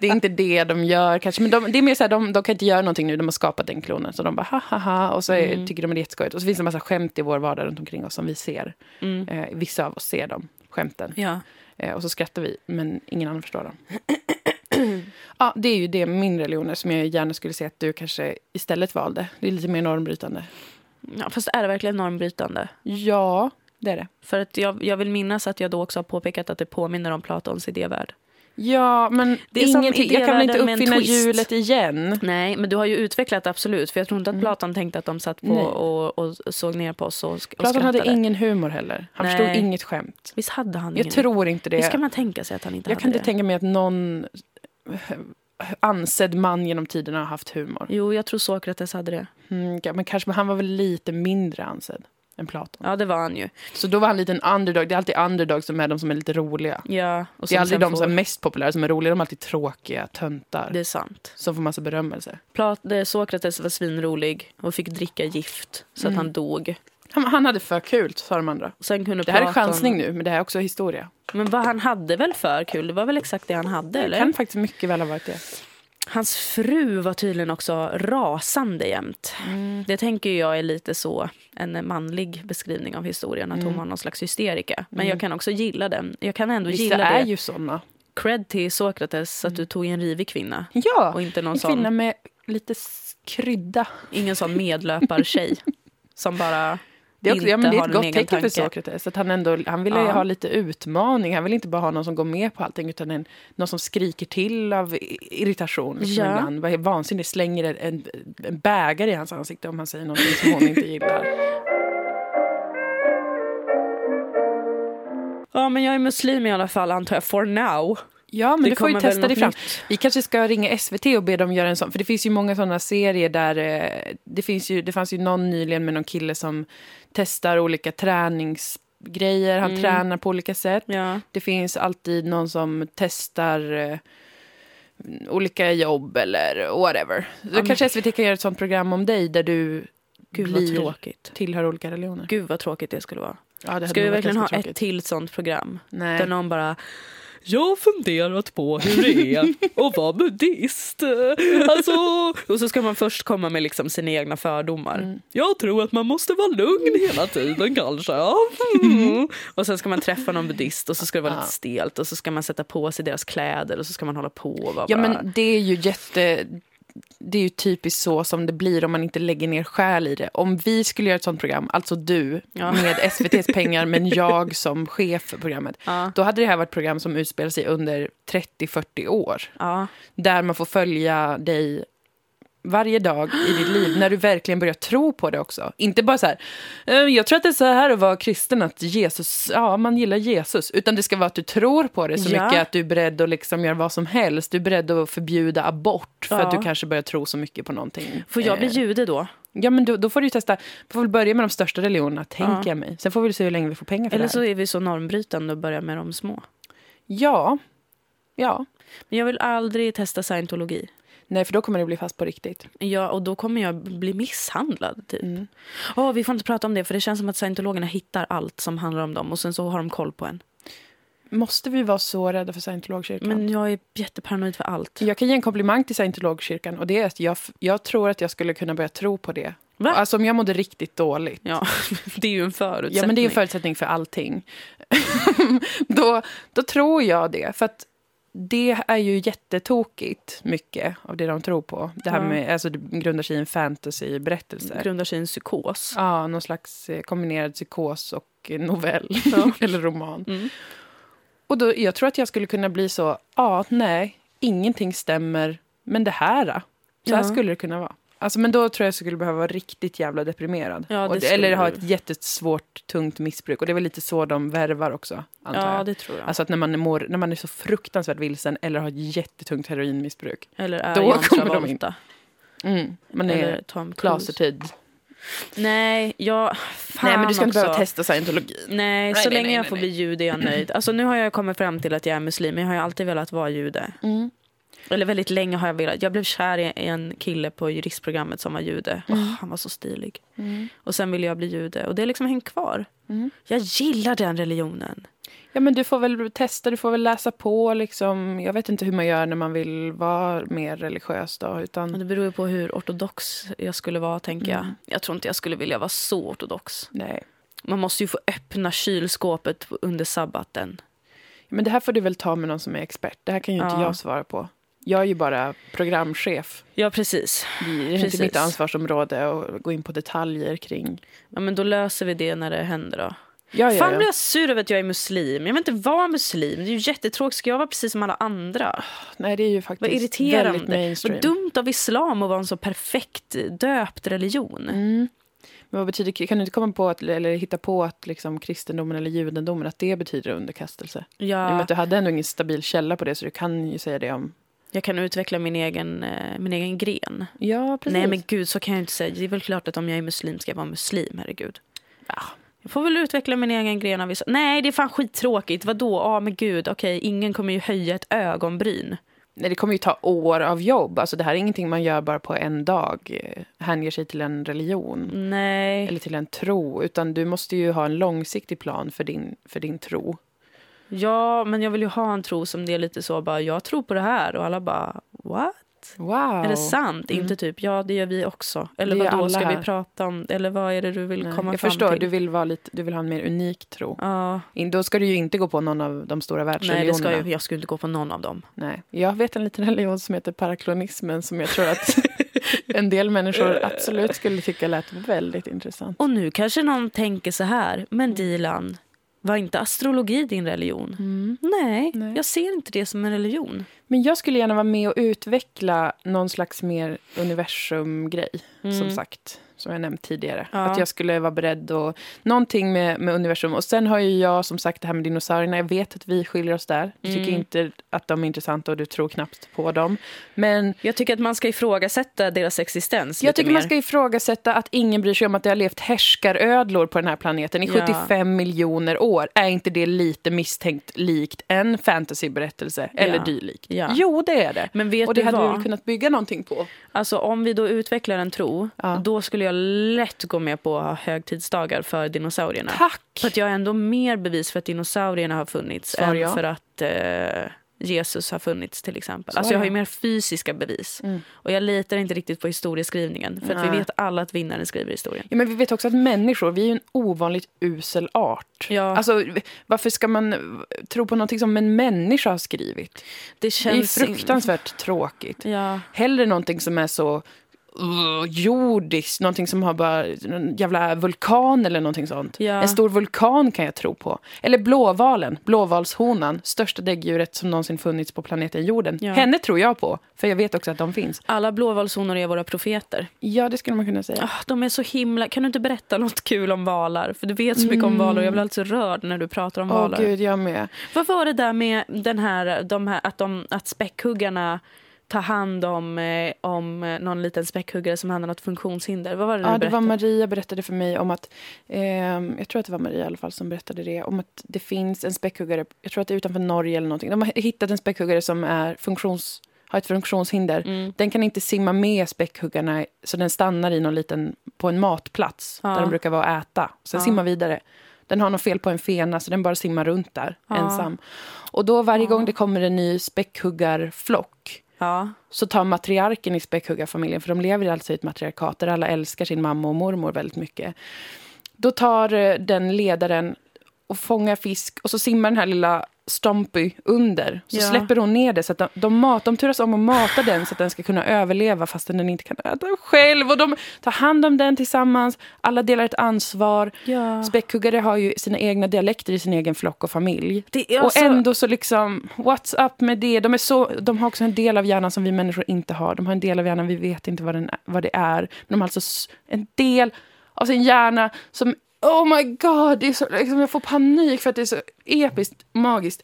det är inte det de gör kanske. Men de, det är mer så här, de, de kan inte göra någonting nu, de har skapat den klonen. Så de bara ha ha ha och så är, Mm. Tycker de är jätteskojigt. Och så finns det en massa skämt i vår vardag runt omkring oss som vi ser. Mm. Eh, vissa av oss ser de skämten. Ja. Eh, och så skrattar vi, men ingen annan förstår dem. (clears throat) ja, det är ju det min religion är som jag gärna skulle se att du kanske istället valde. Det är lite mer normbrytande. ja. Fast är det verkligen normbrytande? Ja, det är det. För att jag, jag vill minnas att jag då också har påpekat att det påminner om Platons idévärld. Ja, men Det är ingenting. Jag kan väl inte uppfinna hjulet igen. Nej, men du har ju utvecklat absolut. För jag tror inte att Mm. Platon tänkte att de satt på och, och såg ner på oss och, och Platon skrattade. hade ingen humor heller. Han Nej. förstod inget skämt. Visst hade han Jag ingen? tror inte det. Visst kan man tänka sig att han inte Jag hade kan inte det? tänka mig att någon ansedd man genom tiderna har haft humor. Jo, jag tror Sokrates hade det. Mm, men kanske men han var väl lite mindre ansedd än Platon. Ja, det var han ju. Så då var han lite en underdog. Det är alltid underdogs som är de som är lite roliga. Ja, och Det är aldrig de får- som är mest populära som är roliga. De är alltid tråkiga töntar Det är sant. som får massa berömmelse. Plat, Sokrates var svinrolig och fick dricka gift så att Mm. han dog. Han, han hade för kul, sa de andra. Sen kunde Det här är Platon- chansning nu, men det här är också historia. Men vad han hade väl för kul? Det var väl exakt det han hade, Det eller? kan faktiskt mycket väl ha varit det. Hans fru var tydligen också rasande jämt. Mm. Det tänker jag är lite så en manlig beskrivning av historien, att hon Mm. var någon slags hysterika. Men Mm. jag kan också gilla den. Jag kan ändå Vissa gilla är det. ju såna. Cred till Sokrates att du tog en rivig kvinna Ja, och inte någon en sån, kvinna med lite krydda. ingen sån medlöpartjej (laughs) som bara Det är, också, ja, men det är ett gott tecken för. Sokrates. Att han, ändå, han ville Ja. ha lite utmaning. Han vill inte bara ha någon som går med på allting utan en, någon som skriker till av irritation. Liksom Ja. ibland. Vansinnigt slänger en, en bägare i hans ansikte om han säger något som hon inte gillar. Ja, men jag är muslim i alla fall antar jag, for now. Ja, men Det du får ju testa dig fram. nytt. Vi kanske ska ringa SVT och be dem göra en sån. För det finns ju många såna serier där... Eh, det, finns ju, det fanns ju någon nyligen med någon kille som testar olika träningsgrejer. Han Mm. tränar på olika sätt. Ja. Det finns alltid någon som testar eh, olika jobb eller whatever. Så men- kanske SVT kan göra ett sånt program om dig där du Gud blir, tråkigt. tillhör olika religioner. Gud vad tråkigt det skulle vara. Ja, Ska vi verkligen ha ganska ett tråkigt. till sånt program? Nej. Där någon bara jag har funderat på hur det är att vara buddhist. Alltså, och så ska man först komma med liksom sina egna fördomar. Mm. Jag tror att man måste vara lugn hela tiden kanske. Mm. (laughs) Och sen ska man träffa någon buddhist och så ska det vara Ja. lite stelt och så ska man sätta på sig deras kläder och så ska man hålla på och vara Ja, bara... men det är ju jätte... Det är ju typiskt så som det blir om man inte lägger ner själ i det. Om vi skulle göra ett sånt program, alltså du, Ja. med (laughs) SVTs pengar, men jag som chef för programmet, Ja, då hade det här varit program som utspelar sig under 30-40 år. ja. Där man får följa dig varje dag i ditt liv, när du verkligen börjar tro på det också. Inte bara så här, "Eh, jag tror att det är så här att vara kristen, att Jesus, ja, man gillar Jesus. Utan det ska vara att du tror på det så Ja. mycket att du är beredd att liksom göra vad som helst. Du är beredd att förbjuda abort för Ja. att du kanske börjar tro så mycket på någonting. Får jag bli Eh, jude då? Ja, men då, då får du ju testa. Får väl börja med de största religionerna, tänker Ja. jag mig. Sen får vi se hur länge vi får pengar för Eller det så här. är vi så normbrytande och börjar med de små. Ja. Ja. Men jag vill aldrig testa scientologi. Nej, för då kommer det bli fast på riktigt. Ja, och då kommer jag bli misshandlad. Typ. Mm. Åh, vi får inte prata om det, för det känns som att scientologerna hittar allt som handlar om dem och sen så har de koll på en. Måste vi vara så rädda för scientologkyrkan? Men jag är jätteparanoid för allt. Jag kan ge en komplimang till scientologkyrkan och det är att jag, jag tror att jag skulle kunna börja tro på det. Va? Alltså om jag mådde riktigt dåligt. Ja, (laughs) det är ju en förutsättning. Ja, men det är en förutsättning för allting. (laughs) då, då tror jag det. För att det är ju jättetokigt, mycket av det de tror på. Det här med, alltså det grundar sig i en fantasyberättelse. grundar sig i en psykos. Ja, någon slags eh, kombinerad psykos och eh, novell. (laughs) Ja. (laughs) Eller roman. Mm. Och då, jag tror att jag skulle kunna bli så, ja, nej, ingenting stämmer, men det här? Så här Ja. skulle det kunna vara. Alltså, men då tror jag jag skulle behöva vara riktigt jävla deprimerad. Ja, och, eller ha ett jättesvårt, tungt missbruk. Och det är väl lite så de värvar också, antar Ja, jag. det tror jag. Alltså att när man, är mår, när man är så fruktansvärt vilsen eller har ett jättetungt heroinmissbruk. Eller är då kommer de in. Mm, man är Eller Tom Cruise. klasertid. Nej, jag... Fan Nej, men du ska inte också. behöva testa scientologi. Nej, Nej, så nej, länge nej, jag får bli jude är jag nöjd. Alltså, nu har jag kommit fram till att jag är muslim, men jag har alltid velat vara jude. Mm. Eller väldigt länge har jag velat. Jag blev kär i en kille på juristprogrammet som var jude. Mm. han var så stilig. Mm. Och sen ville jag bli jude. Och det är liksom hängt kvar. Mm. Jag gillar den religionen. Ja, men du får väl testa, du får väl läsa på. Liksom. Jag vet inte hur man gör när man vill vara mer religiös. Då, Men utan, det beror ju på hur ortodox jag skulle vara, tänker jag. Mm. Jag tror inte jag skulle vilja vara så ortodox. nej. Man måste ju få öppna kylskåpet under sabbaten. Men det här får du väl ta med någon som är expert. Det här kan ju inte Ja. jag svara på. Jag är ju bara programchef. Ja, precis. Det är Precis. inte mitt ansvarsområde att gå in på detaljer kring... Ja, men då löser vi det när det händer då. Ja, ja, Fan blir jag sur över att jag är muslim. Jag vill inte vara muslim. Det är ju jättetråkigt. Ska jag vara precis som alla andra? Nej, det är ju faktiskt Vad irriterande. väldigt mainstream. Vad dumt av islam att vara en så perfekt döpt religion. Mm. Men vad betyder, kan du inte komma på att, eller hitta på att liksom kristendomen eller judendomen att det betyder underkastelse? I och med Ja, att du hade ändå ingen stabil källa på det så du kan ju säga det om... jag kan utveckla min egen, eh, min egen gren. Ja, precis. Nej men gud, så kan jag inte säga. Det är väl klart att om jag är muslim ska jag vara muslim, herregud. Ja. Jag får väl utveckla min egen gren av vissa... Nej, det är fan skittråkigt. Vadå? Ja, men gud, okej, ingen kommer ju höja ett ögonbryn. Nej, det kommer ju ta år av jobb. Alltså, det här är ingenting man gör bara på en dag. eh, Hänger sig till en religion Nej. eller till en tro. Utan du måste ju ha en långsiktig plan för din, för din tro. Ja, men jag vill ju ha en tro som det är lite så bara, jag tror på det här. Och alla bara, what? Wow! Är det sant? Mm. Inte typ, ja det gör vi också. Eller vad då ska vi här. prata om? Eller vad är det du vill Nej, komma jag fram förstår, till? du vill, vara lite, du vill ha en mer unik tro. Ja, In- Då ska du ju inte gå på någon av de stora nej, världsreligionerna. det ska jag, jag skulle inte gå på någon av dem. Nej. Jag vet en liten religion som heter paraklonismen som jag tror att (laughs) en del människor absolut skulle tycka lät väldigt intressant. Och nu kanske någon tänker så här, men Dilan, var inte astrologi din religion? Nej, Nej. jag ser inte det som en religion. Men jag skulle gärna vara med och utveckla någon slags mer universumgrej, som Mm. sagt. Som jag nämnt tidigare. Ja. Att jag skulle vara beredd och någonting med, med universum. Och sen har ju jag som sagt det här med dinosaurierna. Jag vet att vi skiljer oss där. Du tycker Mm. inte att de är intressanta och du tror knappt på dem. Men Jag tycker att man ska ifrågasätta deras existens jag tycker mer. man ska ifrågasätta att ingen bryr sig om att det har levt härskarödlor på den här planeten i Ja. 75 miljoner år. Är inte det lite misstänkt likt en fantasyberättelse eller Ja. dylikt? Ja. Jo, det är det. Men vet och det hade vi vad? väl kunnat bygga någonting på. Alltså om vi då utvecklar en tro, då skulle jag lätt gå med på att ha högtidsdagar för dinosaurierna. Tack! För att jag är ändå mer bevis för att dinosaurierna har funnits Svar än ja. för att eh, Jesus har funnits till exempel. Svar Alltså jag har ju mer fysiska bevis. Mm. Och jag litar inte riktigt på historieskrivningen. För att vi vet alla att vinnaren skriver historien. Ja, men vi vet också att människor, vi är ju en ovanligt usel art. Ja. Alltså, varför ska man tro på någonting som en människa har skrivit? Det Det är känns... fruktansvärt tråkigt. Ja. Hellre någonting som är så uh, jordiskt, någonting som har bara en jävla vulkan eller någonting sånt. Ja. En stor vulkan kan jag tro på. Eller blåvalen, blåvalshonan, största däggdjuret som någonsin funnits på planeten jorden. Ja. Henne tror jag på, för jag vet också att de finns. Alla blåvalshonor är våra profeter. Ja, det skulle man kunna säga. Ah, de är så himla... Kan du inte berätta något kul om valar? För du vet så mycket om valar jag blir alltså rörd när du pratar om Åh valar. gud, jag med. Vad var det där med den här, de här att, de, att späckhuggarna tar hand om, eh, om eh, någon liten späckhuggare som hade något funktionshinder? Vad var det Ja, det var Maria berättade för mig om att, ehm, jag tror att det var Maria i alla fall som berättade det, om att det finns en späckhuggare, jag tror att det är utanför Norge eller någonting. De har hittat en späckhuggare som är funktions, har ett funktionshinder. Mm. Den kan inte simma med späckhuggarna så den stannar i någon liten, på en matplats Ja. där de brukar vara och äta. Sen Ja. simma vidare. Den har något fel på en fena så den bara simmar runt där Ja. ensam. Och då varje gång det kommer en ny späckhuggarflock Ja. så tar matriarken i späckhuggarfamiljen, för de lever alltså i ett matriarkat där alla älskar sin mamma och mormor väldigt mycket. Då tar eh, den ledaren och fångar fisk och så simmar den här lilla Stompy under. Så Ja. släpper hon ner det så att de, de, mat, de turas om att mata den så att den ska kunna överleva fastän den inte kan äta själv. Och de tar hand om den tillsammans. Alla delar ett ansvar. ja. Späckhuggare har ju sina egna dialekter i sin egen flock och familj. Alltså, Och ändå så liksom, what's up med det? De, är så, de har också en del av hjärnan som vi människor inte har. De har en del av hjärnan, vi vet inte vad, den, vad det är. Men de har alltså en del av sin hjärna som, oh my god, det är så, liksom, jag får panik för att det är så episkt, magiskt.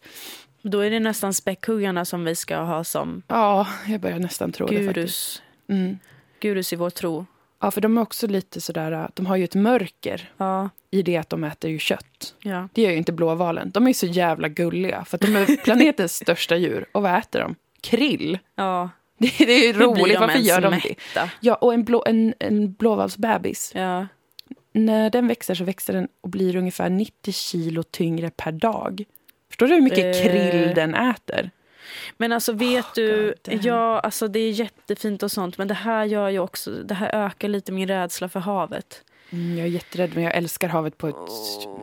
Då är det nästan späckhuggarna som vi ska ha som Ja, jag börjar nästan tro det faktiskt. gurus. Mm. Gurus i vår tro. Ja, för de är också lite sådär, de har ju ett mörker Ja. i det att de äter ju kött. ja. Det gör ju inte blåvalen. De är så jävla gulliga, för de är (laughs) planetens största djur. Och vad äter de? Krill. ja. Det, det är ju roligt. Varför gör de det? mätta? Ja, och en, blå, en, en blåvalsbebis. Ja. När den växer så växer den och blir ungefär 90 kilo tyngre per dag. Förstår du hur mycket Eh. krill den äter? Men alltså vet Oh, du, God ja, alltså det är jättefint och sånt men det här gör ju också, det här ökar lite min rädsla för havet. Mm, jag är jätterädd, men jag älskar havet på ett...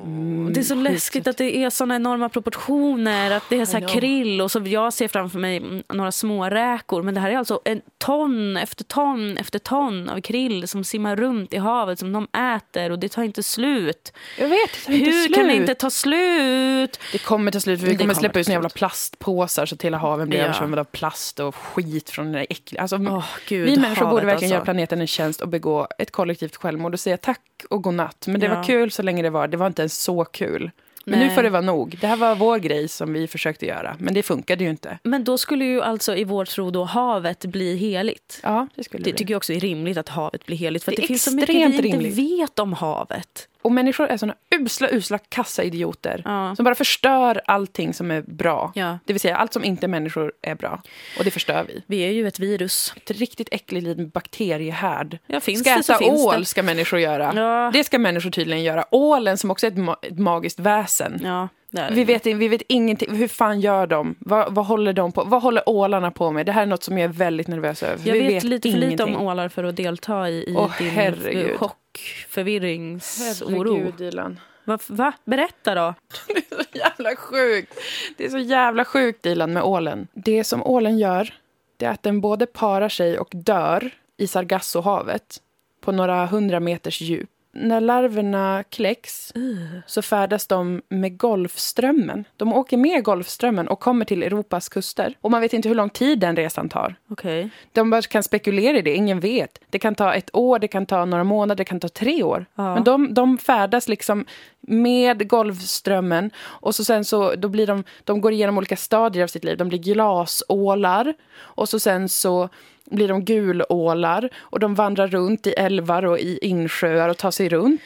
Mm, det är så läskigt sätt. att det är såna enorma proportioner, att det är så krill och så jag ser framför mig några små räkor men det här är alltså en ton efter ton efter ton av krill som simmar runt i havet som de äter och det tar inte slut. Jag vet, det tar inte Hur slut. kan det inte ta slut? Det kommer ta slut, för vi kommer kommer släppa ut såna jävla plastpåsar så att hela haven blir Ja. översvämmade av plast och skit från den där äckliga... Alltså, Åh, Gud, vi människor borde verkligen alltså. göra planeten en tjänst och begå ett kollektivt självmord och säga tack och godnatt. Men det Ja. var kul så länge det var. Det var inte ens så kul. Men nu Nej. får det vara nog. Det här var vår grej som vi försökte göra. Men det funkade ju inte. Men då skulle ju alltså i vår tro då havet bli heligt. Ja, det skulle Det det. tycker jag också är rimligt att havet blir heligt. För Det det, finns så mycket vi rimligt. inte vet om havet. Och människor är såna usla, usla kassaidioter. Ja. Som bara förstör allting som är bra. Ja. Det vill säga, allt som inte människor är bra. Och det förstör vi. Vi är ju ett virus. Ett riktigt äcklig liten bakteriehärd. Ja, finns ska det äta ål det. ska människor göra. Ja. Det ska människor tydligen göra. Ålen som också är ett, ma- ett magiskt väsen. Vi vet, vi vet ingenting. Hur fan gör de? Vad, vad håller de på? Vad håller ålarna på med? Det här är något som jag är väldigt nervös över. jag vi vet, vet lite för lite om ålar för att delta i, i Åh, din herregud. chock, förvirringsoro. Herregud, Dilan. Va, va? Berätta då. (laughs) Det är så jävla sjukt. Det är så jävla sjukt, Dilan, med ålen. Det som ålen gör, det är att den både parar sig och dör i Sargassohavet på några hundra meters djup. När larverna kläcks så färdas de med Golfströmmen. De åker med Golfströmmen och kommer till Europas kuster. Och man vet inte hur lång tid den resan tar. Okej. De bara kan spekulera i det, ingen vet. Det kan ta ett år, det kan ta några månader, det kan ta tre år. Ja. Men de, de färdas liksom med Golfströmmen och så sen så då blir de, de går igenom olika stadier av sitt liv. De blir glasålar och så sen så blir de gulålar och de vandrar runt i älvar och i insjöar och tar sig runt.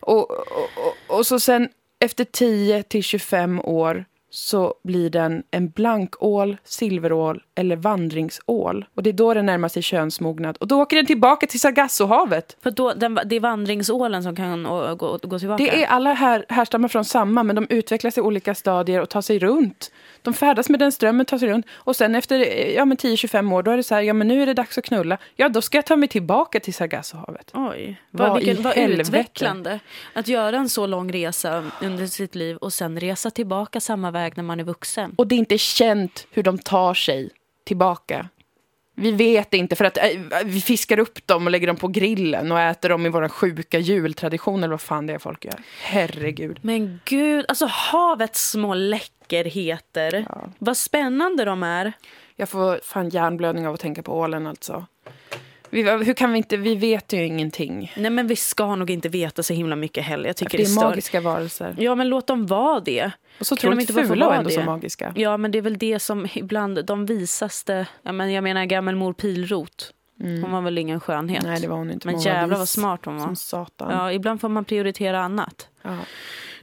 Och, och, och, och så sen efter 10 till 25 år så blir den en blankål, silverål eller vandringsål. Och det är då den närmar sig könsmognad. Och då åker den tillbaka till Sargassohavet. För då, den, det är vandringsålen som kan å, gå, gå tillbaka? Det är alla här, härstammar från samma, men de utvecklas i olika stadier och tar sig runt. De färdas med den strömmen, tar sig runt. Och sen efter ja, men 10-25 år, då är det så här, ja men nu är det dags att knulla. Ja, då ska jag ta mig tillbaka till Sargassohavet. Oj, Vad vad, vilken, vad utvecklande. Att göra en så lång resa under sitt liv och sen resa tillbaka samma väg när man är vuxen. Och det är inte känt hur de tar sig tillbaka. Vi vet inte, för att äh, vi fiskar upp dem och lägger dem på grillen och äter dem i våra sjuka jultraditioner, eller vad fan det är folk gör. Herregud. Men gud, alltså havets små läckerheter. Ja. Vad spännande de är. Jag får fan hjärnblödning av att tänka på ålen alltså. Vi, hur kan vi inte, vi vet ju ingenting. Nej men vi ska nog inte veta så himla mycket heller. Jag tycker det det är stör. magiska varelser. Ja men låt dem vara det. Och så Kan de inte fula och ändå det? så magiska. Ja men det är väl det som ibland de visaste. Ja, men jag menar gammelmor Pilrot. Hon var väl ingen skönhet. Nej, det var hon inte. men Hon jävlar vad smart hon var. Som satan. Ja, ibland får man prioritera annat. Ja.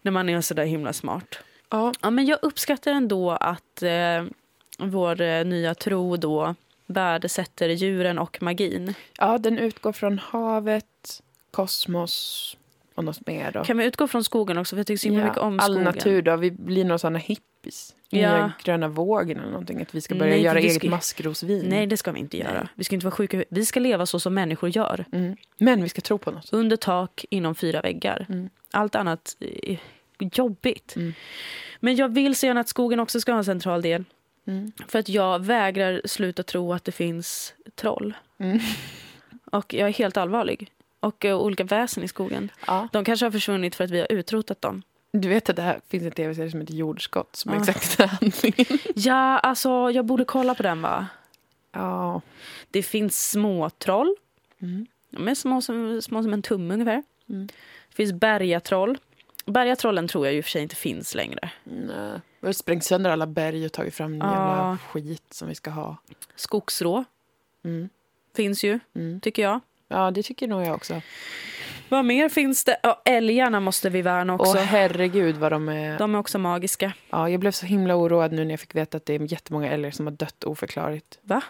När man är så där himla smart. Ja. Ja, men jag uppskattar ändå att eh, vår eh, nya tro då värdesätter djuren och magin. ja, den utgår från havet, kosmos och något mer. Då. Kan vi utgå från skogen också? För jag tycker så himla Ja, mycket om all skogen. natur då. Vi blir några sådana hippies. Ja. Gröna vågen eller någonting. Att vi ska börja Nej, göra eget ska- maskrosvin. Nej, det ska vi inte göra. Nej. Vi ska inte vara sjuka. Vi ska leva så som människor gör. Mm. Men vi ska tro på något. Under tak, inom fyra väggar. Mm. Allt annat är jobbigt. Mm. Men jag vill så gärna att skogen också ska ha en central del. Mm. För att jag vägrar sluta tro att det finns troll. Mm. Och jag är helt allvarlig. Och eh, olika väsen i skogen. Ja. De kanske har försvunnit för att vi har utrotat dem. Du vet att det här finns en tv-serie som heter Jordskott som är Ja. exakt den handlingen. (laughs) Ja, alltså jag borde kolla på den va? Ja. Det finns små troll. Mm. De är små som, små som en tumme ungefär. Mm. Det finns bergatroll. Bergatrollen tror jag ju för sig inte finns längre. Nej. Vi har sprängt sönder alla berg och tagit fram Ja. jävla skit som vi ska ha. Skogsrå Mm. finns ju, Mm. tycker jag. Ja, det tycker nog jag också. Vad mer finns det? Ja, älgarna måste vi värna också. Och herregud vad de är... De är också magiska. Ja, jag blev så himla oroad nu när jag fick veta att det är jättemånga älgar som har dött oförklarligt Va?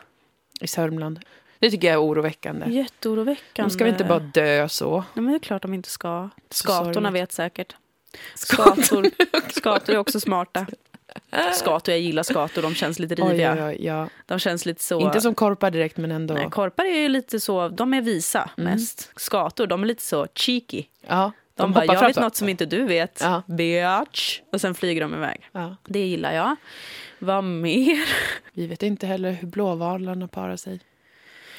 i Sörmland. Det tycker jag är oroväckande. Jätteoroväckande. De ska väl inte bara dö så? Nej, men det är klart de inte ska. Skatorna vet säkert. Skator. (laughs) Skator. Är också smarta. Skator, jag gillar skator. De känns lite Oj, riviga. oj, oj, ja. De känns lite så... Inte som korpar direkt, men ändå. Nej, korpar är ju lite så, de är visa Mm. mest. Skator, de är lite så cheeky. ja, De, bara, hoppar jag vet något som inte du vet. Ja. Bitch. Och sen flyger de iväg. Ja. Det gillar jag. Vad mer? Vi vet inte heller hur blåvalarna parar sig.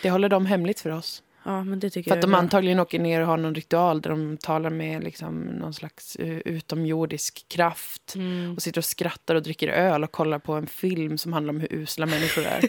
Det håller de hemligt för oss. Ja, men det tycker För att de bra. antagligen åker ner och har någon ritual där de talar med liksom någon slags uh, utomjordisk kraft. Mm. Och sitter och skrattar och dricker öl och kollar på en film som handlar om hur usla människor är.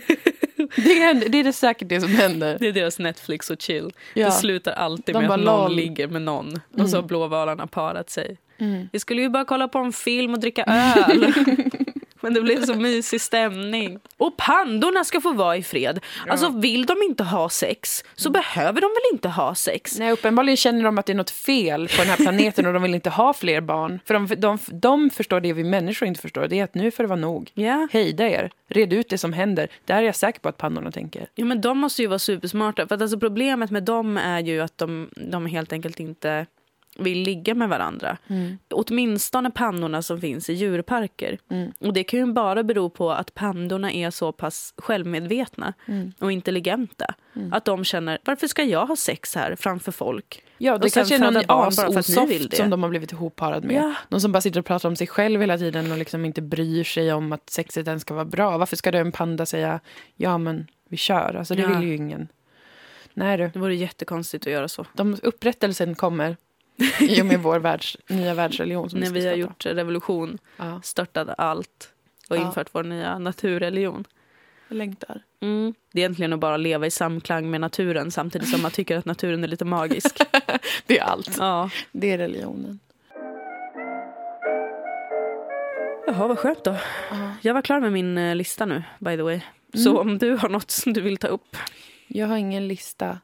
(laughs) det, händer, det är det säkert det som händer. Det är deras Netflix och chill. Ja. Det slutar alltid De med bara, att någon lol. ligger med någon. Och Mm. så har blåvalarna parat sig. Mm. Vi skulle ju bara kolla på en film och dricka öl. (laughs) Men det blev så mysig stämning. Och pandorna ska få vara i fred. Alltså vill de inte ha sex så behöver de väl inte ha sex? Nej, uppenbarligen känner de att det är något fel på den här planeten och de vill inte ha fler barn. För de, de, de förstår det vi människor inte förstår. Det är att nu får det vara nog. Ja. Hejda er. Red ut det som händer. Det här är jag säker på att pandorna tänker. Ja, men de måste ju vara supersmarta. För att alltså problemet med dem är ju att de, de helt enkelt inte vill ligga med varandra. Åtminstone pannorna som finns i djurparker. Mm. Och det kan ju bara bero på att pandorna är så pass självmedvetna Mm. och intelligenta. Att de känner, varför ska jag ha sex här framför folk? Ja, det Och kanske är någon asosoft som de har blivit ihopparad med. Ja. Någon som bara sitter och pratar om sig själv hela tiden och liksom inte bryr sig om att sexet ens ska vara bra. Varför ska då en panda säga ja men vi kör? Alltså det Ja. vill ju ingen. Nej du, Det vore jättekonstigt att göra så. de, upprättelsen kommer. I och med vår världs, nya världsreligion. Som När ska vi har gjort revolution, Ja, störtade allt och Ja. infört vår nya naturreligion. jag längtar. Mm. Det är egentligen att bara leva i samklang med naturen samtidigt som man tycker att naturen är lite magisk. (laughs) Det är allt. ja. Det är religionen. Jaha, vad skönt då. Ja. Jag var klar med min eh, lista nu, by the way. Så Mm. om du har något som du vill ta upp. Jag har ingen lista.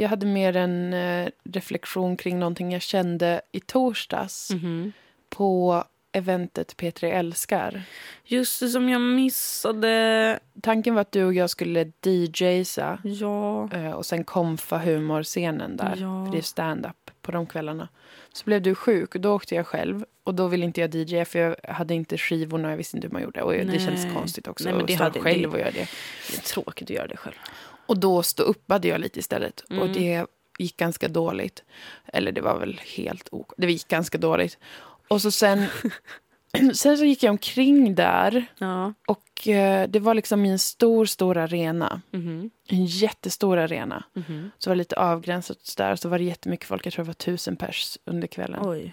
Jag hade mer en eh, reflektion kring någonting jag kände i torsdags Mhm. på eventet P3 Älskar. Just det, som jag missade. Tanken var att du och jag skulle DJsa Ja. eh, och sen komfa humorscenen där. Ja. För det är stand-up på de kvällarna. Så blev du sjuk och då åkte jag själv. Och då ville inte jag DJa för jag hade inte skivorna och jag visste inte hur man gjorde. Och det Nej. kändes konstigt också Nej, men att det stå hade- själv det- och göra det. Det är tråkigt att göra det själv. Och då stå uppade jag lite istället. Och Mm. det gick ganska dåligt. Eller det var väl helt ok. Det gick ganska dåligt. Och så sen, (laughs) sen så gick jag omkring där. Ja. Och eh, det var liksom i en stor, stor arena. Mhm. En jättestor arena. Mhm. Så var det lite avgränsat där. Så var det jättemycket folk. Jag tror det var tusen pers under kvällen. Oj.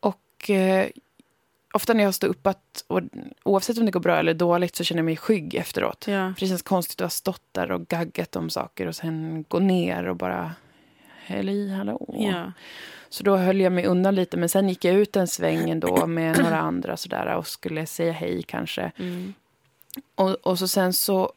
Och eh, ofta när jag står uppat, och oavsett om det går bra eller dåligt, så känner jag mig skygg efteråt. Ja. För det känns konstigt att ha stått där och gaggat om saker och sen gå ner och bara hej, hallå. Ja. Så då höll jag mig undan lite, men sen gick jag ut en sväng ändå med (clears throat) några andra sådär och skulle säga hej kanske. Mm. Och, och så sen så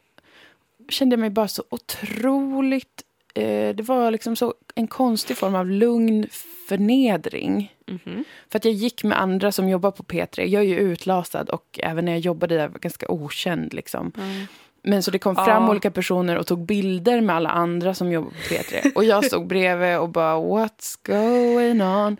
kände jag mig bara så otroligt... Eh, det var liksom så en konstig form av lugn förnedring. Mhm. För att jag gick med andra som jobbar på P3. Jag är ju utlasad och även när jag jobbade där var jag ganska okänd. Liksom. Mm. Men så det kom fram Ja. olika personer och tog bilder med alla andra som jobbar på P3. Och jag stod bredvid och bara what's going on?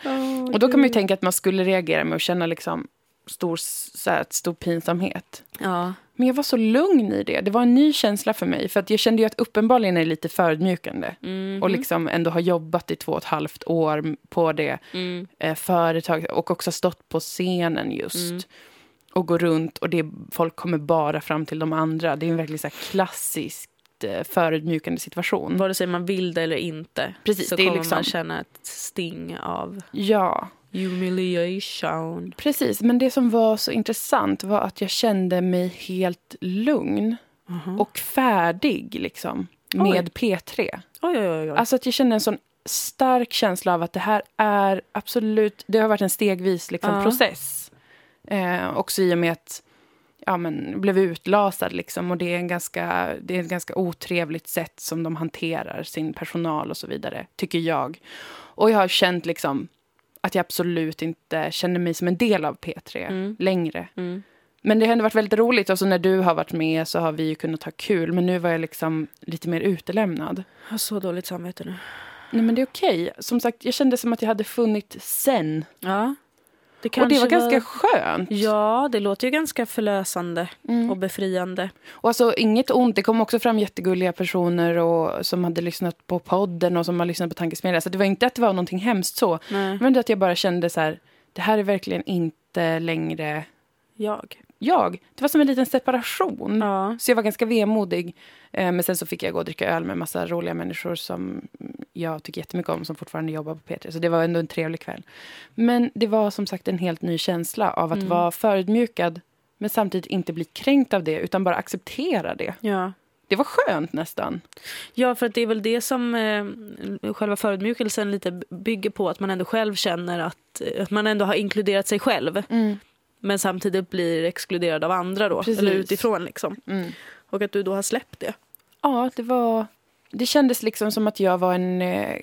(laughs) Och då kan man ju tänka att man skulle reagera med att känna liksom stor, så här, stor pinsamhet. Ja. Men jag var så lugn i det. Det var en ny känsla för mig. För att jag kände ju att uppenbarligen är det lite förödmjukande. Mhm. Och liksom ändå har jobbat i två och ett halvt år på det Mm. eh, företaget. Och också stått på scenen just. Mm. Och gå runt och det, folk kommer bara fram till de andra. Det är en verkligen så här klassiskt eh, förödmjukande situation. Vare sig man vill det eller inte Precis, så det kommer liksom- man känna ett sting av Ja, humiliation. precis. Men det som var så intressant var att jag kände mig helt lugn Mhm. och färdig liksom, med P3. Oj, oj, oj. oj. Alltså att jag kände en sån stark känsla av att det här är absolut... Det har varit en stegvis liksom, Ja. process. Eh, också i och med att ja, men, blev utlasad. Liksom, och det är, en ganska, det är ett ganska otrevligt sätt som de hanterar sin personal och så vidare, tycker jag. Och jag har känt liksom, att jag absolut inte känner mig som en del av P3 Mm. längre. Mm. Men det har ändå varit väldigt roligt. Och så när du har varit med så har vi kunnat ha kul. Men nu var jag liksom lite mer utelämnad. Jag har så dåligt samvete nu. Nej, men det är okej. Som sagt, jag kände som att jag hade funnit sen. Ja. Det och det var ganska skönt. Ja, det låter ju ganska förlösande Mm. och befriande. Och alltså, inget ont. Det kom också fram jättegulliga personer och, som hade lyssnat på podden och som har lyssnat på Tankesmedja. Så det var inte att det var någonting hemskt så. Nej. Men att jag bara kände så här, det här är verkligen inte längre Jag. Jag. Det var som en liten separation. Ja. Så jag var ganska vemodig. Eh, Men sen så fick jag gå och dricka öl med massa roliga människor som jag tycker jättemycket om, som fortfarande jobbar på P3. Så det var ändå en trevlig kväll. Men det var som sagt en helt ny känsla av att Mm. vara förödmjukad, men samtidigt inte bli kränkt av det, utan bara acceptera det. Ja. Det var skönt nästan. Ja, för att det är väl det som eh, själva förödmjukelsen lite bygger på. Att man ändå själv känner att, eh, att man ändå har inkluderat sig själv. Men samtidigt blir exkluderad av andra då. Precis. Eller utifrån liksom. Mm. Och att du då har släppt det. Ja, det var... Det kändes liksom som att jag var en, eh,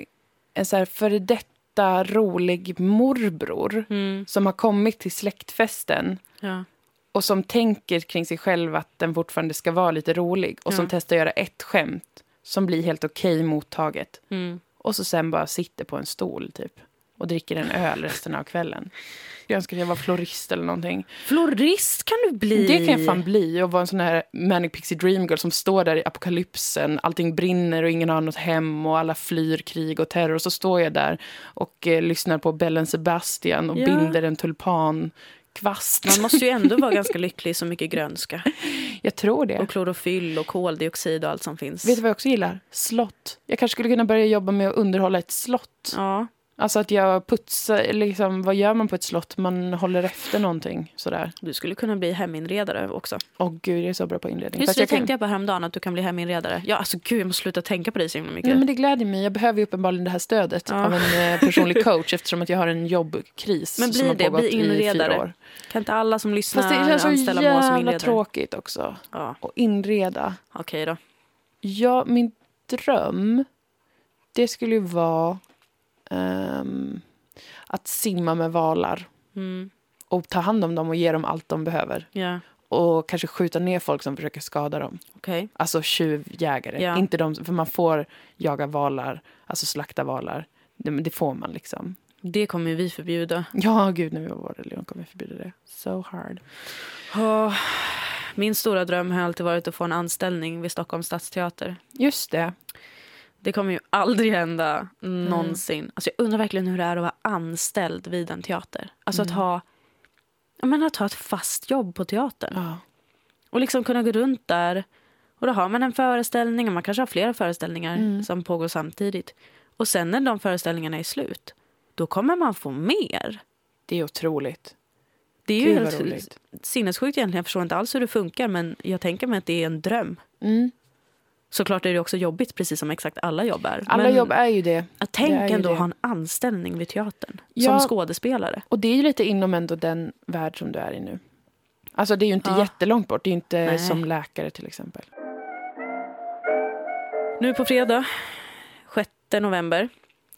en så här före detta rolig morbror som har kommit till släktfesten Ja. och som tänker kring sig själv att den fortfarande ska vara lite rolig och som Ja. testar att göra ett skämt som blir helt okej mottaget Mm. och så sen bara sitter på en stol typ och dricker en öl resten av kvällen. Att jag var florist eller någonting. Florist kan du bli. Det kan jag fan bli och vara en sån här Manic Pixie Dream Girl som står där i apokalypsen. Allting brinner och ingen har något hem och alla flyr krig och terror. Och så står jag där och eh, lyssnar på Bellen Sebastian och Ja. binder en tulpankvast. Man måste ju ändå vara (laughs) ganska lycklig i så mycket grönska. Jag tror det. Och klorofyll och koldioxid och allt som finns. Vet du vad jag också gillar? Slott. Jag kanske skulle kunna börja jobba med att underhålla ett slott. Ja, Alltså att jag putsar, liksom, vad gör man på ett slott? Man håller efter någonting sådär. Du skulle kunna bli heminredare också. Åh gud, jag är så bra på inredning. Just Fast det jag kan- tänkte jag på häromdagen, att du kan bli heminredare. Ja, alltså gud, jag måste sluta tänka på dig så himla mycket. Nej, men det gläder mig. Jag behöver ju uppenbarligen det här stödet Ja. av en eh, personlig coach eftersom att jag har en jobbkris Men bli som har det, pågått i fyra inredare. år. Kan inte alla som lyssnar Fast det känns anställa Moa som inredare? tråkigt också. Ja, Och inreda. okej då. Ja, min dröm, det skulle ju vara ehm, att simma med valar Mm, och ta hand om dem och ge dem allt de behöver. ja, Och kanske skjuta ner folk som försöker skada dem. okej. Alltså tjuvjägare. Ja. Inte de, för man får jaga valar, alltså slakta valar. Det, det får man liksom. Det kommer vi förbjuda. Ja, gud, när vi var vår religion kommer vi förbjuda det. So hard. Åh, Min stora dröm har alltid varit att få en anställning vid Stockholms stadsteater. Just det. Det kommer ju aldrig hända någonsin. Alltså jag undrar verkligen hur det är att vara anställd vid en teater. Alltså att ha menar, att ha ett fast jobb på teatern. Ja. Och liksom kunna gå runt där. Och då har man en föreställning, och man kanske har flera föreställningar som pågår samtidigt. Och sen när de föreställningarna är slut, då kommer man få mer. Det är otroligt. Det är ju Gud, vad helt sinnessjukt egentligen. Jag förstår inte alls hur det funkar, men jag tänker mig att det är en dröm. Mm. Såklart är det också jobbigt, precis som exakt alla jobb är. Alla men jobb är ju det. att tänk det ändå det. ha en anställning vid teatern Ja. som skådespelare. Och det är ju lite inom ändå den värld som du är i nu. Alltså det är ju inte Ja. jättelångt bort. Det är ju inte Nej. som läkare till exempel. Nu på fredag, 6 november.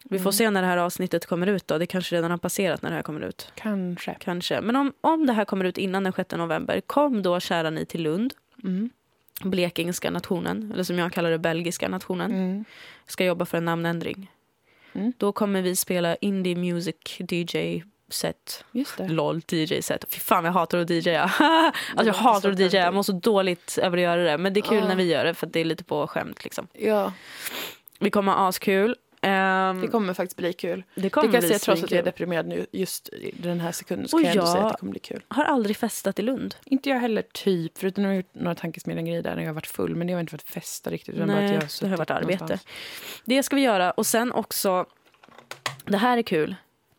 Vi Mm. får se när det här avsnittet kommer ut. då. Det kanske redan har passerat när det här kommer ut. Kanske. Kanske. Men om, om det här kommer ut innan den 6 november, kom då kära ni till Lund. Mm. Blekingska nationen, eller som jag kallar det, belgiska nationen. Mm. Ska jobba för en namnändring. Mm. Då kommer vi spela indie music DJ set. LOL DJ set. Fy fan jag hatar att DJa. (laughs) alltså jag hatar att DJa. Jag mår så dåligt över att göra det. Men det är kul Ja. när vi gör det för det är lite på skämt liksom. Ja, Vi kommer ha askul. Ehm, det kommer faktiskt bli kul. det Det kommer kan jag bli säga trots att jag är deprimerad nu just i den här sekunden så Och kan jag jag- säga att det kommer bli kul. Har aldrig festat i Lund. Inte jag heller typ, förutom när jag har gjort några tankesmedjan-grejer där när jag har varit full. Men det har inte varit festa riktigt. utan bara att Nej, jag det har varit arbete. någonstans. Det ska vi göra. Och sen också, det här är kul.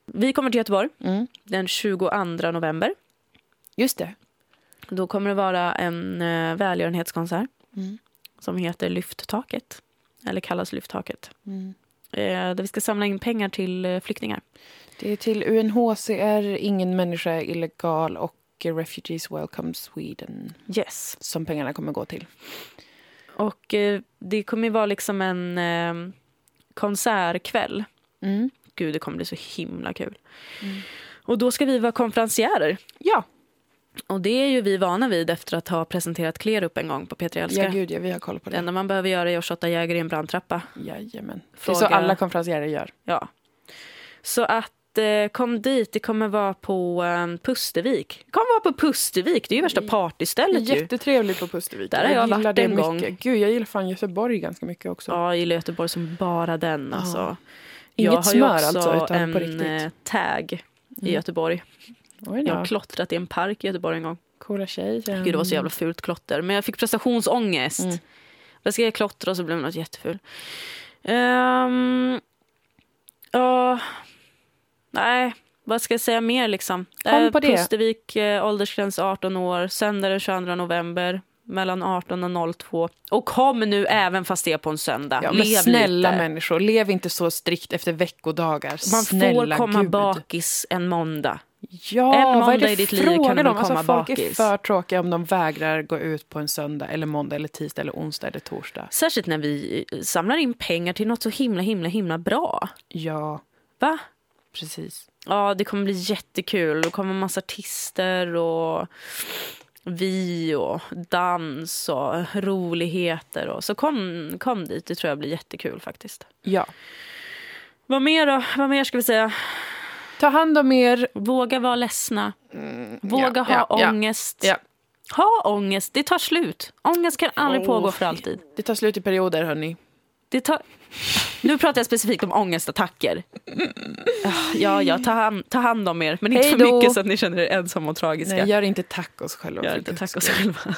Vi kommer till Göteborg Mm. den 22 november. Just det. Då kommer det vara en eh, välgörenhetskonsert Mm. som heter Lyft taket. Eller kallas Lyft taket. Mm. Eh, där vi ska samla in pengar till eh, flyktingar. Det är till UNHCR, Ingen människa är illegal och Refugees Welcome Sweden Yes. som pengarna kommer gå till. Och eh, det kommer ju vara liksom en eh, konsertkväll. Mm. Gud, det kommer bli så himla kul. Och då ska vi vara konferenciärer. Ja. Och det är ju vi vana vid efter att ha presenterat Klerup en gång på P3 Älskar. ja, gud ja, vi har koll på det det. enda man behöver göra är att shotta jägare i en brandtrappa. Jajamän. Det är Fråga- så alla konferencier gör. Ja. Så att eh, kom dit. Det kommer vara på eh, Pustervik. Det kommer vara på Pustervik. Det är ju värsta partystället ju. Jättetrevligt på Pustervik. Där har jag gillar varit det en gång. mycket. Gud, jag gillar fan Göteborg ganska mycket också. Ja, i Göteborg som bara den. Alltså. Inget jag har ju smör också alltså, utan en på riktigt. eh, tag i Göteborg. Jag har klottrat i en park i Göteborg en gång. Coola tjej. Gud, det var så jävla fult klotter. Men jag fick prestationsångest. Mm. Jag ska klottra och så blev det något jätteful. Um, ja, nej, vad ska jag säga mer liksom? Kom Eh, på det. Pustervik, eh, åldersgräns 18 år, söndag den 22 november mellan 18 och 02. Och kom nu även fast det är på en söndag. Ja, Lev snälla lite. människor, lev inte så strikt efter veckodagar. Man snälla får komma Gud. bakis en måndag. Ja, En måndag det i ditt liv kan du väl om? Alltså, komma folk är bakis. för tråkiga om de vägrar gå ut på en söndag, eller måndag, eller tisdag, eller onsdag eller torsdag. Särskilt när vi eh, samlar in pengar till något så himla, himla, himla bra. Ja, Va? precis. Ja, det kommer bli jättekul. Det kommer massa artister och vi och dans och roligheter. Och. Så kom, kom dit, det tror jag blir jättekul faktiskt. Ja. Vad mer då? Vad mer ska vi säga? Ta hand om er. Våga vara ledsna. Våga ja, ha ja, ångest. Ja. Ha ångest, det tar slut. Ångest kan aldrig Åh. pågå för alltid. Det tar slut i perioder, hörni. Det tar... Nu pratar jag specifikt om ångestattacker. Ah, Ja, ja, ta hand, ta hand om er. Men inte för mycket så att ni känner er ensamma och tragiska. Nej, gör inte tacos själva. Skull. själva.